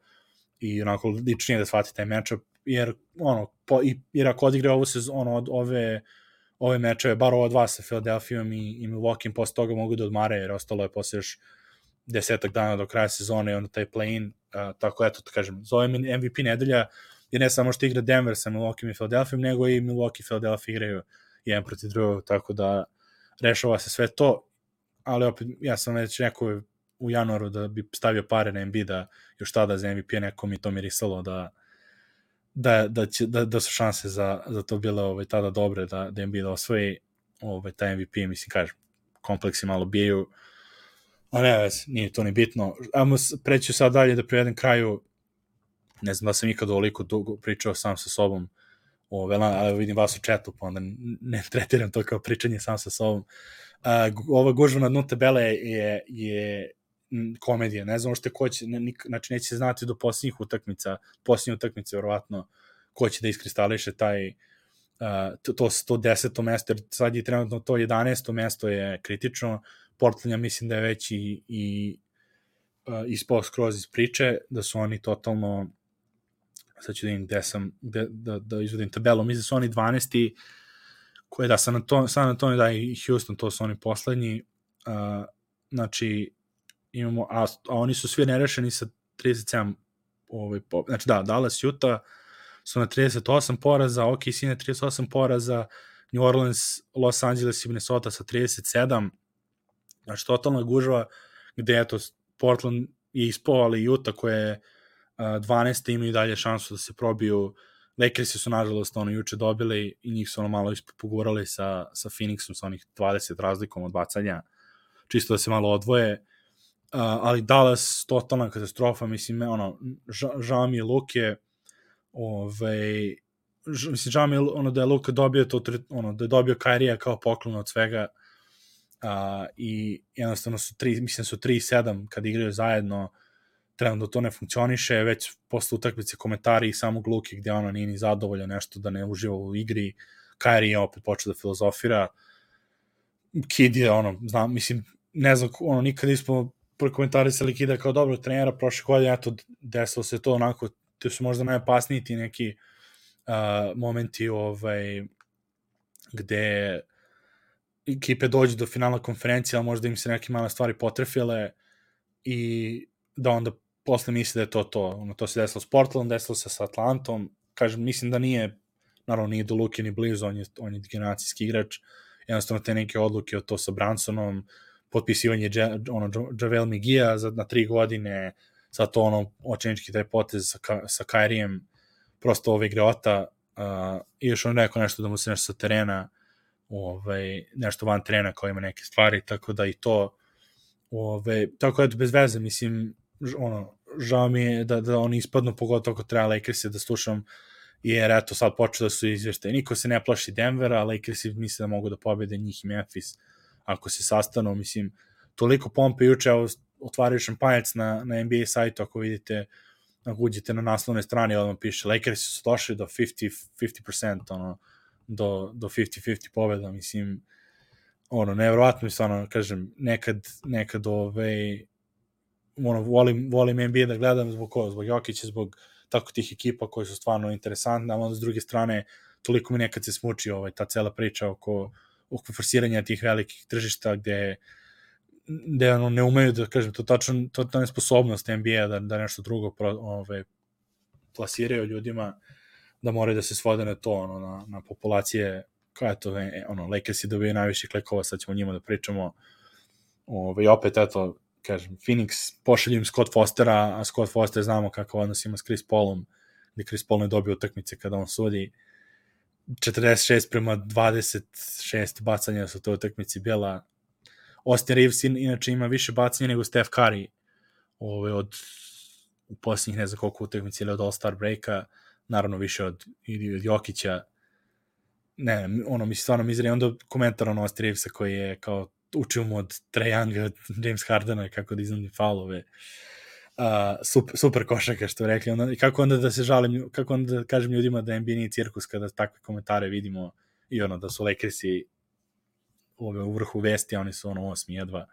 A: i onako ličnije da shvati taj matchup, jer, ono, po, i, jer ako odigre ovo sezon, ono, od ove ove mečeve, bar ova dva sa Philadelphia i, i Milwaukee posle toga mogu da odmare, jer ostalo je posle još desetak dana do kraja sezone i onda taj play-in, uh, tako eto, to kažem, zovem MVP nedelja, jer ne samo što igra Denver sa Milwaukee i Philadelphia, nego i Milwaukee i Philadelphia igraju jedan protiv drugog, tako da rešava se sve to, ali opet, ja sam već rekao u januaru da bi stavio pare na NBA da još tada za MVP neko mi to mirisalo da da, da, će, da, da su šanse za, za to bile ovaj, tada dobre da, da NBA da osvoji ovaj, taj MVP, mislim, kažem, kompleksi malo bijaju, a ne, nije to ni bitno. Amo preću sad dalje da privedem kraju, ne znam da sam ikad ovoliko dugo pričao sam sa sobom, ove, ali vidim vas u četu, pa onda ne tretiram to kao pričanje sam sa sobom. Uh, ova gužva na dnu tabele je, je komedija, ne znam što ko će, ne, znači neće znati do posljednjih utakmica, posljednje utakmice verovatno, ko će da iskristališe taj uh, to, to, to deseto mesto, jer sad je trenutno to 11. mesto je kritično, Portland ja mislim da je već i, i uh, ispao skroz iz priče, da su oni totalno sad ću da vidim gde sam, gde, da, da izvodim tabelu, mislim da su oni 12. koje da San Antonio, San Antonio da i Houston, to su oni poslednji, uh, znači imamo, a, a oni su svi nerešeni sa 37 ovaj, po, znači da, Dallas, Utah su na 38 poraza, OKC na 38 poraza, New Orleans, Los Angeles i Minnesota sa 37, znači totalna gužva, gde eto, Portland je ispao, ali Utah koja je 12. imaju dalje šansu da se probiju Lakersi su nažalost ono juče dobili i njih su ono malo ispogurali sa, sa Phoenixom sa onih 20 razlikom od bacanja čisto da se malo odvoje Uh, ali Dallas totalna katastrofa, mislim, ono, žao mi je Luke, ovaj, mislim, žao mi je ono da je Luka dobio to, ono, da je dobio Kairija kao poklon od svega uh, i jednostavno su tri, mislim su 3-7 kad igraju zajedno, trenutno to ne funkcioniše, već posle utakmice komentari i samog Luke gde ono nije ni zadovoljan nešto da ne uživa u igri, Kairi je opet počeo da filozofira, Kid je ono, znam, mislim, ne znam, ono, nikad nismo prokomentarisali Kida kao dobrog trenera, prošle godine, eto, desilo se to onako, to su možda najopasniji ti neki uh, momenti ovaj, gde ekipe dođu do finalna konferencija, ali možda im se neke male stvari potrefile i da onda posle misli da je to to. Ono, to se desilo s Portlandom, desilo se sa Atlantom. Kažem, mislim da nije, naravno nije do Luke ni blizu, on je, on je generacijski igrač. Jednostavno te neke odluke o to sa Bransonom, potpisivanje ono, Javel Migija za, na tri godine, sa to ono, očenički taj potez sa, sa Kairijem, prosto ove greota, uh, i još on rekao nešto da mu se nešto sa terena, ovaj, nešto van terena kao ima neke stvari, tako da i to, ovaj, tako eto, bez veze, mislim, ono, žao mi je da, da oni ispadnu, pogotovo ako treba Lakersi da slušam, jer eto, sad počeo da su izveštaje. Niko se ne plaši Denvera, Lakersi misle da mogu da pobede njih i Memphis ako se sastanu, mislim, toliko pompe juče, evo, otvaraju šampanjac na, na NBA sajtu, ako vidite, ako uđete na naslovnoj strani, odmah piše, Lakers su došli do 50, 50%, ono, do, do 50-50 pobeda, mislim, ono, nevrovatno mi stvarno, kažem, nekad, nekad, ovaj, ono, volim, volim NBA da gledam zbog koga, zbog Jokića, zbog tako tih ekipa koji su stvarno interesantne, a onda s druge strane, toliko mi nekad se smuči ovaj, ta cela priča oko oko forsiranja tih velikih tržišta gde gde ono, ne umeju da kažem to tačno to ta nesposobnost NBA da da nešto drugo pro, ove plasiraju ljudima da moraju da se svode na to ono na na populacije je to ono Lakersi dobiju najviše klikova sad ćemo njima da pričamo. Ove opet eto kažem Phoenix pošalju im Scott Fostera a Scott Foster znamo kakav odnos ima s Chris Paulom gde Chris Paul ne dobio utakmice kada on sudi 46 prema 26 bacanja su to utakmici bila. Austin Reeves inače ima više bacanja nego Steph Curry ove, od u posljednjih ne znam koliko utakmici ili od All-Star breaka, naravno više od, ili od Jokića. Ne, ono, mi stvarno mizeri. Onda komentar ono Austin Reevesa koji je kao učio mu od Trae Younga, od James Hardena kako da iznudi faulove. Uh, super, super košaka što rekli. Onda, kako onda da se žalim, kako onda da kažem ljudima da NBA nije cirkus kada takve komentare vidimo i ono da su Lakersi ove, u vrhu vesti, a oni su ono osmi jedva.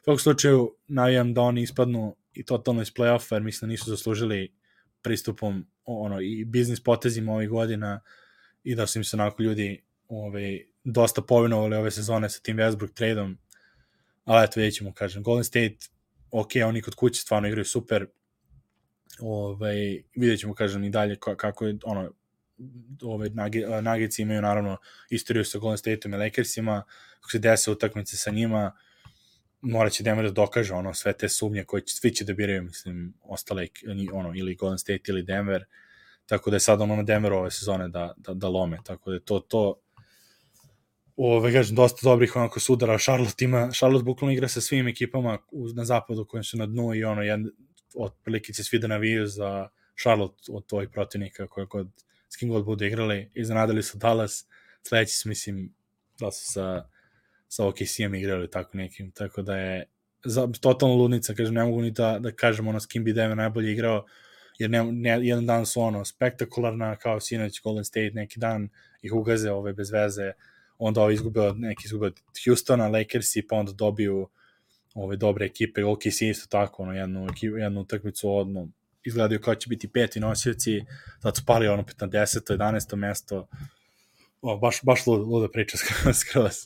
A: U svakom slučaju navijam da oni ispadnu i totalno iz play-offa, jer mislim da nisu zaslužili pristupom ono, i biznis potezima ovih godina i da su im se onako ljudi ove, dosta povinovali ove sezone sa tim Westbrook tradeom, ali eto vidjet ćemo, kažem, Golden State ok, oni kod kuće stvarno igraju super, ovaj, vidjet ćemo, kažem, i dalje kako je, ono, ove Nuggets imaju naravno istoriju sa Golden State-om i Lakersima, kako se desa utakmice sa njima, morat će Denver da dokaže ono, sve te sumnje koje će, svi će da biraju, mislim, ostale, ono, ili Golden State ili Denver, tako da je sad ono na Denveru ove sezone da, da, da lome, tako da to, to ove, kažem, dosta dobrih onako sudara, Charlotte ima, Charlotte bukvalno igra sa svim ekipama na zapadu kojim su na dnu i ono, jedan, otprilike će svi da naviju za Charlotte od tvojih protivnika koje god, s kim god bude igrali, iznenadili su Dallas, sledeći su, mislim, da su sa, sa OKC-em igrali tako nekim, tako da je za, totalno ludnica, kažem, ne mogu ni da, da kažem ono s kim bi Denver najbolje igrao, jer ne, ne, jedan dan su ono spektakularna, kao sinoć Golden State, neki dan ih ugaze ove bez veze, onda ovaj izgubio, neki izgubio od Houstona, Lakersi, pa onda dobiju ove dobre ekipe, OKC isto tako, ono, jednu, jednu utakmicu odno, izgledaju kao će biti peti nosioci, sad su pali ono opet na 10. 11. mesto, o, baš, baš luda priča skroz,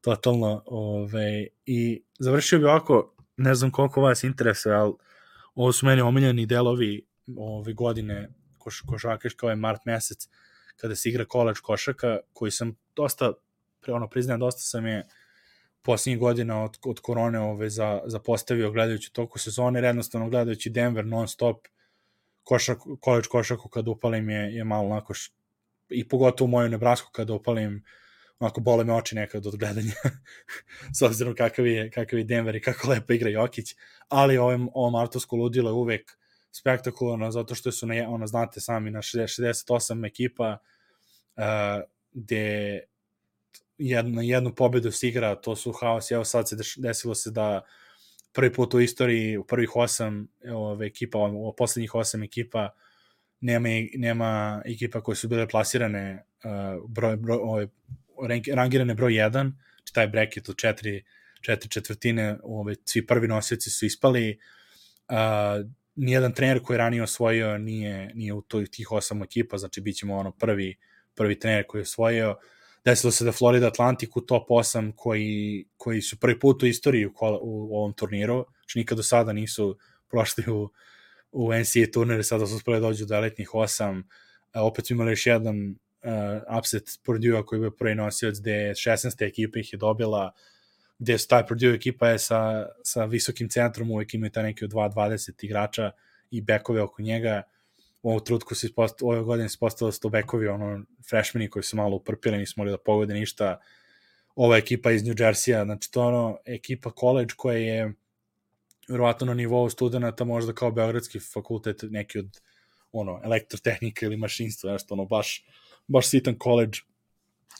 A: totalno, ove, i završio bi ovako, ne znam koliko vas interesuje, ali ovo su meni omiljeni delovi ove godine koš, košakaš kao je mart mesec, kada se igra kolač košaka, koji sam dosta, ono priznajem, dosta sam je posljednjih godina od, od korone ove, za, za postavio gledajući toku sezone, jednostavno gledajući Denver non stop, košak, college košaku kad upalim je, je malo onako š, i pogotovo moju Nebrasku kad upalim onako bole me oči nekad od gledanja s obzirom kakav je, kakav je Denver i kako lepo igra Jokić, ali ovo, ovo martovsko ludilo je uvek spektakularno zato što su, na, ono, znate sami, na 68 ekipa uh, gde jednu, jednu pobedu se igra, to su haos, evo sad se desilo se da prvi put u istoriji, u prvih osam ove, ekipa, u poslednjih osam ekipa, nema, nema ekipa koje su bile plasirane uh, broj, broj, ove, rangirane broj 1, znači taj bracket od četiri, četiri četvrtine, ove, svi prvi nosioci su ispali, uh, nijedan trener koji je ranije osvojio nije, nije u toj, tih osam ekipa, znači bit ćemo ono prvi, prvi trener koji je osvojio, uh, desilo se da Florida Atlantic u top 8 koji, koji su prvi put u istoriji u, kola, u, ovom turniru, znači nikad do sada nisu prošli u, u NCAA turnire, sada su uspeli da dođu do elitnih 8, a, opet imali još jedan uh, upset Purdue koji je prvi nosioc gde 16. ekipa ih je dobila, gde su taj Purdue ekipa je sa, sa visokim centrom, uvek imaju ta neki od 2-20 igrača i bekove oko njega, u ovu trutku se ispostavilo, ove godine se postavilo sto bekovi, ono, freshmeni koji su malo uprpili, nismo mogli da pogode ništa. Ova ekipa iz New Jersey-a, znači to ono, ekipa college koja je verovatno na nivou studenta, možda kao Beogradski fakultet, neki od ono, elektrotehnika ili mašinstva, nešto ono, baš, baš sitan college,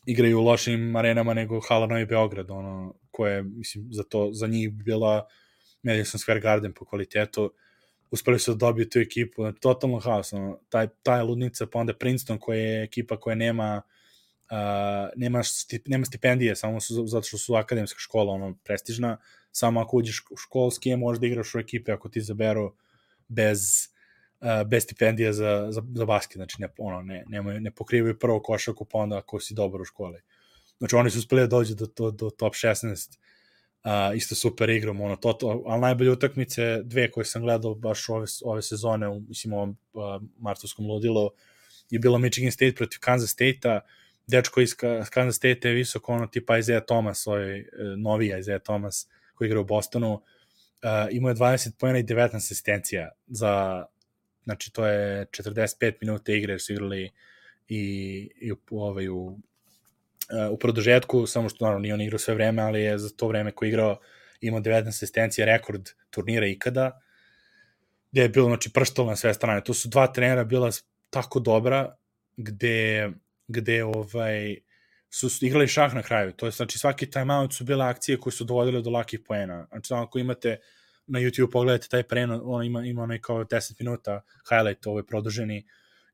A: igraju u lošim arenama nego Hala Novi Beograd, ono, koje, mislim, za to, za njih bila Madison Square Garden po kvalitetu, uspeli su da dobiju tu ekipu, znači totalno haos, ono, taj, taj ludnica, pa onda Princeton koja je ekipa koja nema uh, nema, stip, nema stipendije, samo su, zato što su akademska škola, ono, prestižna, samo ako uđeš u školski je možda igraš u ekipe ako ti zaberu bez uh, bez stipendija za, za, za basket, znači ne, ono, ne, ne, ne pokrivaju prvo košaku, pa onda ako si dobar u školi. Znači oni su uspeli da dođu do, do, do top 16 uh, isto super igrom, ono, to, to, ali najbolje utakmice, dve koje sam gledao baš ove, ove sezone, u, mislim, ovom uh, martovskom ludilu, je bilo Michigan State protiv Kansas State-a, dečko iz Kansas State je visoko, ono, tipa Isaiah Thomas, ovaj, novija Isaiah Thomas, koji igra u Bostonu, uh, imao je 20 pojena i 19 asistencija za, znači, to je 45 minuta igre, jer su igrali i, i u, ovaj, u uh, u produžetku, samo što naravno nije on igrao sve vreme, ali je za to vreme koji igrao imao 19 asistencija, rekord turnira ikada, gde je bilo znači, prštalo na sve strane. Tu su dva trenera bila tako dobra, gde, gde ovaj, su igrali šah na kraju. To je znači svaki timeout su bile akcije koje su dovodile do lakih poena. Znači ako imate na YouTube pogledajte taj preno, on ima, ima onaj kao 10 minuta highlight ovaj produženi,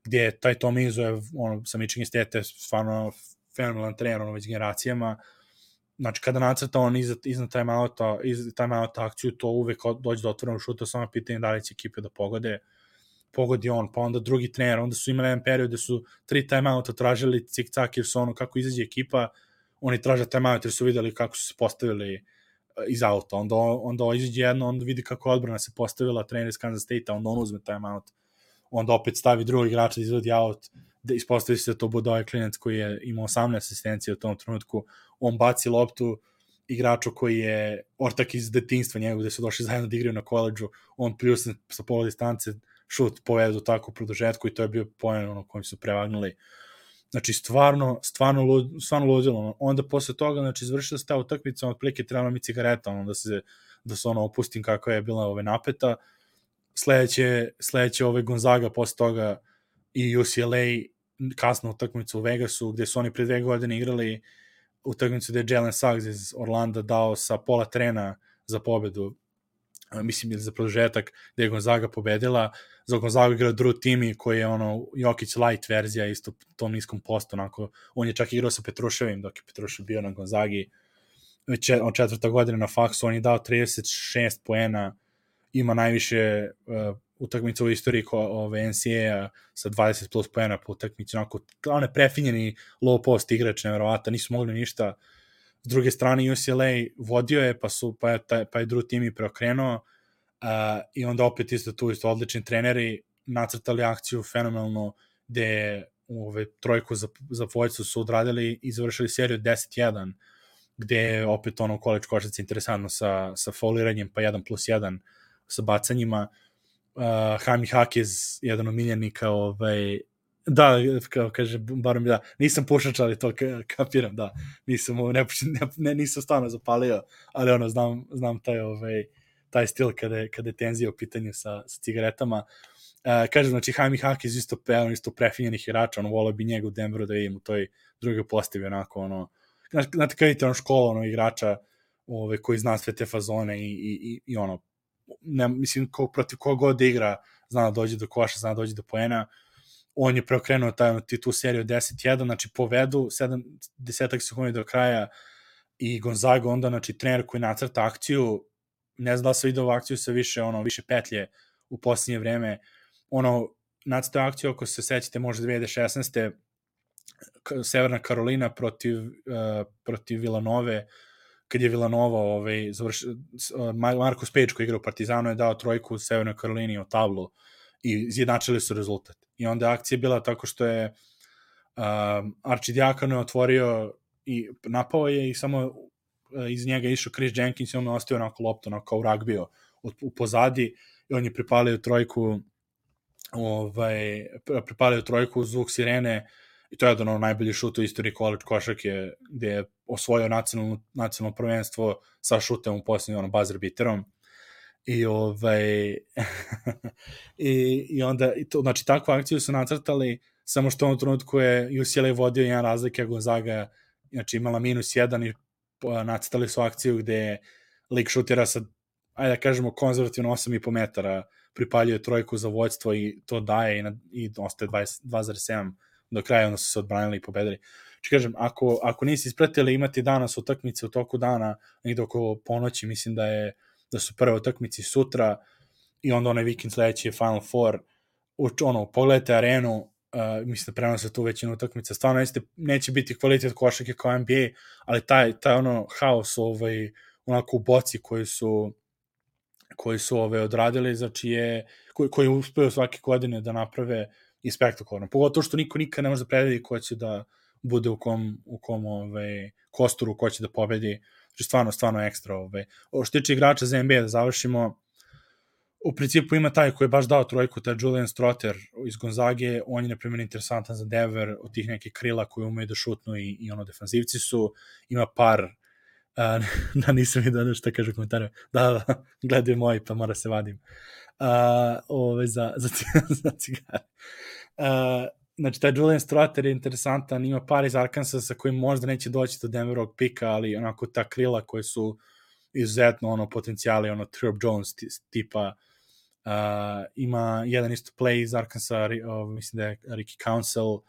A: gdje taj Tom Izzo je ono, sa Michigan State stvarno fenomenalan trener ono već generacijama, znači kada nacrta on iza, iza timeouta, iza timeouta akciju, to uvek dođe do otvorenog šuta, samo pitanje da li će ekipe da pogode, pogodi on, pa onda drugi trener, onda su imali jedan period gde su tri timeouta tražili cik-cak, jer su ono kako izađe ekipa, oni traže timeout jer su videli kako su se postavili iz auta, onda, onda izađe jedno, onda vidi kako odbrana se postavila trener iz Kansas State, onda on uzme time out, onda opet stavi drugog igrača da izvodi out, da ispostavi se da to bude ovaj klinac koji je imao 18 asistencije u tom trenutku, on baci loptu igraču koji je ortak iz detinstva njegov, gde su došli zajedno da igraju na koleđu, on pljusne sa pola distance, šut povedu tako u produžetku i to je bio pojen ono kojim su prevagnuli. Znači, stvarno, stvarno, lud, stvarno ludilo. Onda posle toga, znači, izvršila se ta utakmica, otprilike trebala mi cigareta, ono, da se, da se ono opustim kako je bila ove napeta. Sledeće, sledeće ove Gonzaga posle toga i UCLA kasno utakmicu u Vegasu, gde su oni pre dve godine igrali utakmicu gde je Jalen Suggs iz Orlanda dao sa pola trena za pobedu mislim ili za produžetak gde je Gonzaga pobedila. Za Gonzaga igrao Drew Timi koji je ono Jokić light verzija isto tom niskom postu onako on je čak igrao sa Petruševim dok je Petrušev bio na Gonzagi. Već on četvrta godina na faksu on je dao 36 poena ima najviše uh, utakmica u istoriji ko, ove NCAA sa 20 plus poena po utakmici, onako, one prefinjeni low post igrač, nevjerovata, nisu mogli ništa. S druge strane, UCLA vodio je, pa, su, pa, je, taj, pa je Drew Timi preokrenuo uh, i onda opet isto tu isto odlični treneri nacrtali akciju fenomenalno gde ove, trojku za, za dvojcu su odradili i završili seriju 10-1 gde je opet ono college košac interesantno sa, sa foliranjem pa 1 plus 1 sa bacanjima uh, Hami Hakez, jedan od miljenika, ovaj, da, kao kaže, bar mi da, nisam pušač, ali to kapiram, da, nisam, ne, ne, ne, nisam stvarno zapalio, ali ono, znam, znam taj, ovaj, taj stil kada je, kada je tenzija u pitanju sa, sa cigaretama. Uh, kaže, znači, Hami Hakez isto, pe, isto prefinjenih igrača, ono, volio bi njega u Denveru da vidim u toj drugoj postavi, onako, ono, znate, kada vidite ono škola, ono, igrača, ove, koji zna sve te fazone i, i, i, i ono, ne, mislim, ko, protiv koga god da igra, zna da dođe do koša, zna da dođe do poena, on je preokrenuo taj, tu seriju 10-1, znači povedu 7 desetak sekundi do kraja i Gonzaga onda, znači trener koji nacrta akciju, ne zna da se vidio akciju sa više, ono, više petlje u posljednje vreme, ono, nacrta akciju, ako se sećate, možda 2016. Severna Karolina protiv, uh, protiv Villanove, kad je Villanova ovaj, završ, Marko Spejč koji igra u Partizanu je dao trojku u Severnoj Karolini o tablu i izjednačili su rezultat. I onda akcija bila tako što je um, Archie Diakano otvorio i napao je i samo uh, iz njega išao Chris Jenkins i on je ostio onako loptu, onako kao ragbio u, u pozadi i on je pripalio trojku ovaj, pripalio trojku zvuk sirene i to je jedan od najboljih šuta u istoriji college košarke gde je osvojio nacionalno, nacionalno prvenstvo sa šutem u posljednju ono, buzzer beaterom i ovaj i, i onda i to, znači takvu akciju su nacrtali samo što u trenutku je UCLA vodio jedan razlike a Gonzaga znači imala minus jedan i nacrtali su akciju gde lik šutira sa ajde da kažemo konzervativno 8,5 metara pripaljuje trojku za vođstvo i to daje i, na, i ostaje 2,7 do kraja, onda su se odbranili i pobedili. Znači, kažem, ako, ako nisi ispratili imati danas utakmice u toku dana, negde oko ponoći, mislim da je da su prve utakmice sutra i onda onaj vikend sledeći je Final Four. U, ono, pogledajte arenu, uh, mislim da prenose tu većinu utakmica, stvarno jeste, neće biti kvalitet košake kao NBA, ali taj, taj ono haos ovaj, onako u boci koji su koji su ove odradili, znači je, koji, koji uspeju svake godine da naprave i spektakularno. Pogotovo što niko nikad ne može da predvidi ko će da bude u kom, u kom ovaj, kosturu, ko će da pobedi. Znači stvarno, stvarno ekstra. Ovaj. O što tiče igrača za NBA, da završimo, u principu ima taj koji je baš dao trojku, taj Julian Strotter iz Gonzage, on je na primjer interesantan za Denver od tih nekih krila koji umeju da šutnu i, i ono defanzivci su, ima par uh, da nisam vidio da šta kaže komentare, da, da, gledaju moji pa mora se vadim uh, ove, za, za, za cigare. Uh, znači, taj Julian Strater je interesantan, ima par iz Arkansasa koji možda neće doći do Denverovog pika, ali onako ta krila koje su izuzetno ono potencijali, ono Trip Jones tipa, uh, ima jedan isto play iz Arkansasa, uh, mislim da je Ricky Council, uh,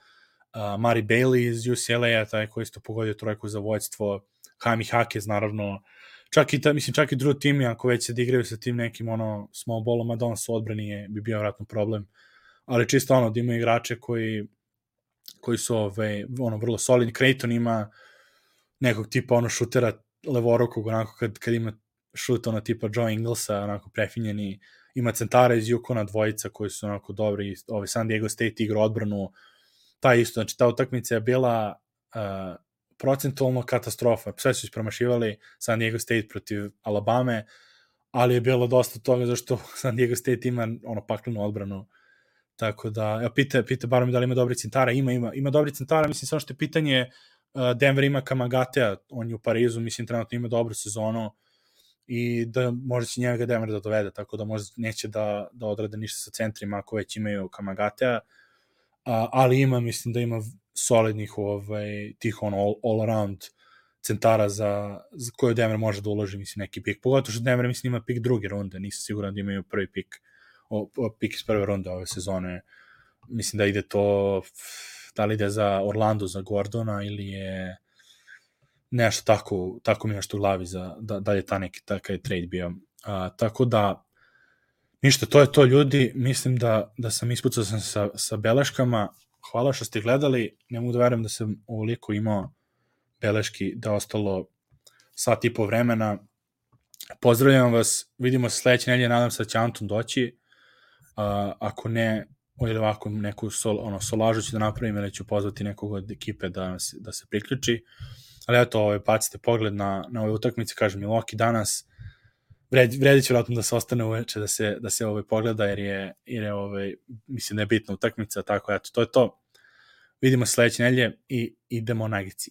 A: Mari Bailey iz UCLA, taj koji isto pogodio trojku za vođstvo, Hami Hakez, naravno, čak i, ta, mislim, čak i Drew Timmy, ako već se digraju sa tim nekim ono small ballom, a da on su odbrani je, bi bio vratno problem ali čisto ono da ima igrače koji koji su ove, ono vrlo solidni. Creighton ima nekog tipa ono šutera levorukog, onako kad, kad ima šut ono tipa Joe Inglesa, onako prefinjeni, ima centara iz Yukona dvojica koji su onako dobri, ovaj San Diego State igra odbranu, ta isto, znači ta utakmica je bila uh, procentualno katastrofa, sve su ispromašivali San Diego State protiv Alabame, ali je bilo dosta toga zašto San Diego State ima ono paklenu odbranu, tako da, evo, pita, pita bar mi da li ima dobri centara, ima, ima, ima dobri centara, mislim samo što je pitanje, uh, Denver ima Kamagatea, on je u Parizu, mislim trenutno ima dobru sezonu, i da može će njega Denver da dovede, tako da možda neće da, da odrade ništa sa centrima ako već imaju Kamagatea, a, ali ima, mislim da ima solidnih ovaj, tih ono all, all around centara za, za koje Denver može da uloži, mislim, neki pik. Pogotovo što Denver, mislim, ima pik druge runde, nisam siguran da imaju prvi pik, o, o, pik iz prve runde ove sezone. Mislim da ide to, da li ide za Orlando, za Gordona ili je nešto tako, tako mi nešto u glavi za, da, da je ta neki takav trade bio. A, tako da, ništa, to je to ljudi, mislim da, da sam ispucao sam sa, sa beleškama, hvala što ste gledali, ne mogu da verujem da sam ovoliko imao beleški, da ostalo sat i po vremena, pozdravljam vas, vidimo se sledeće nedelje, nadam se da će Anton doći, a, ako ne, ili ovako neku sol, ono, solažu ću da napravim ili ću pozvati nekog od ekipe da, da se priključi ali eto, ovaj, bacite pogled na, na ove utakmice, kažem, Milwaukee danas, vredi, vredi će vratno da se ostane uveče, da se, da se ovaj, pogleda, jer je, jer je ovaj, mislim da je bitna utakmica, tako eto, to je to. Vidimo sledeće nelje i idemo na Gici.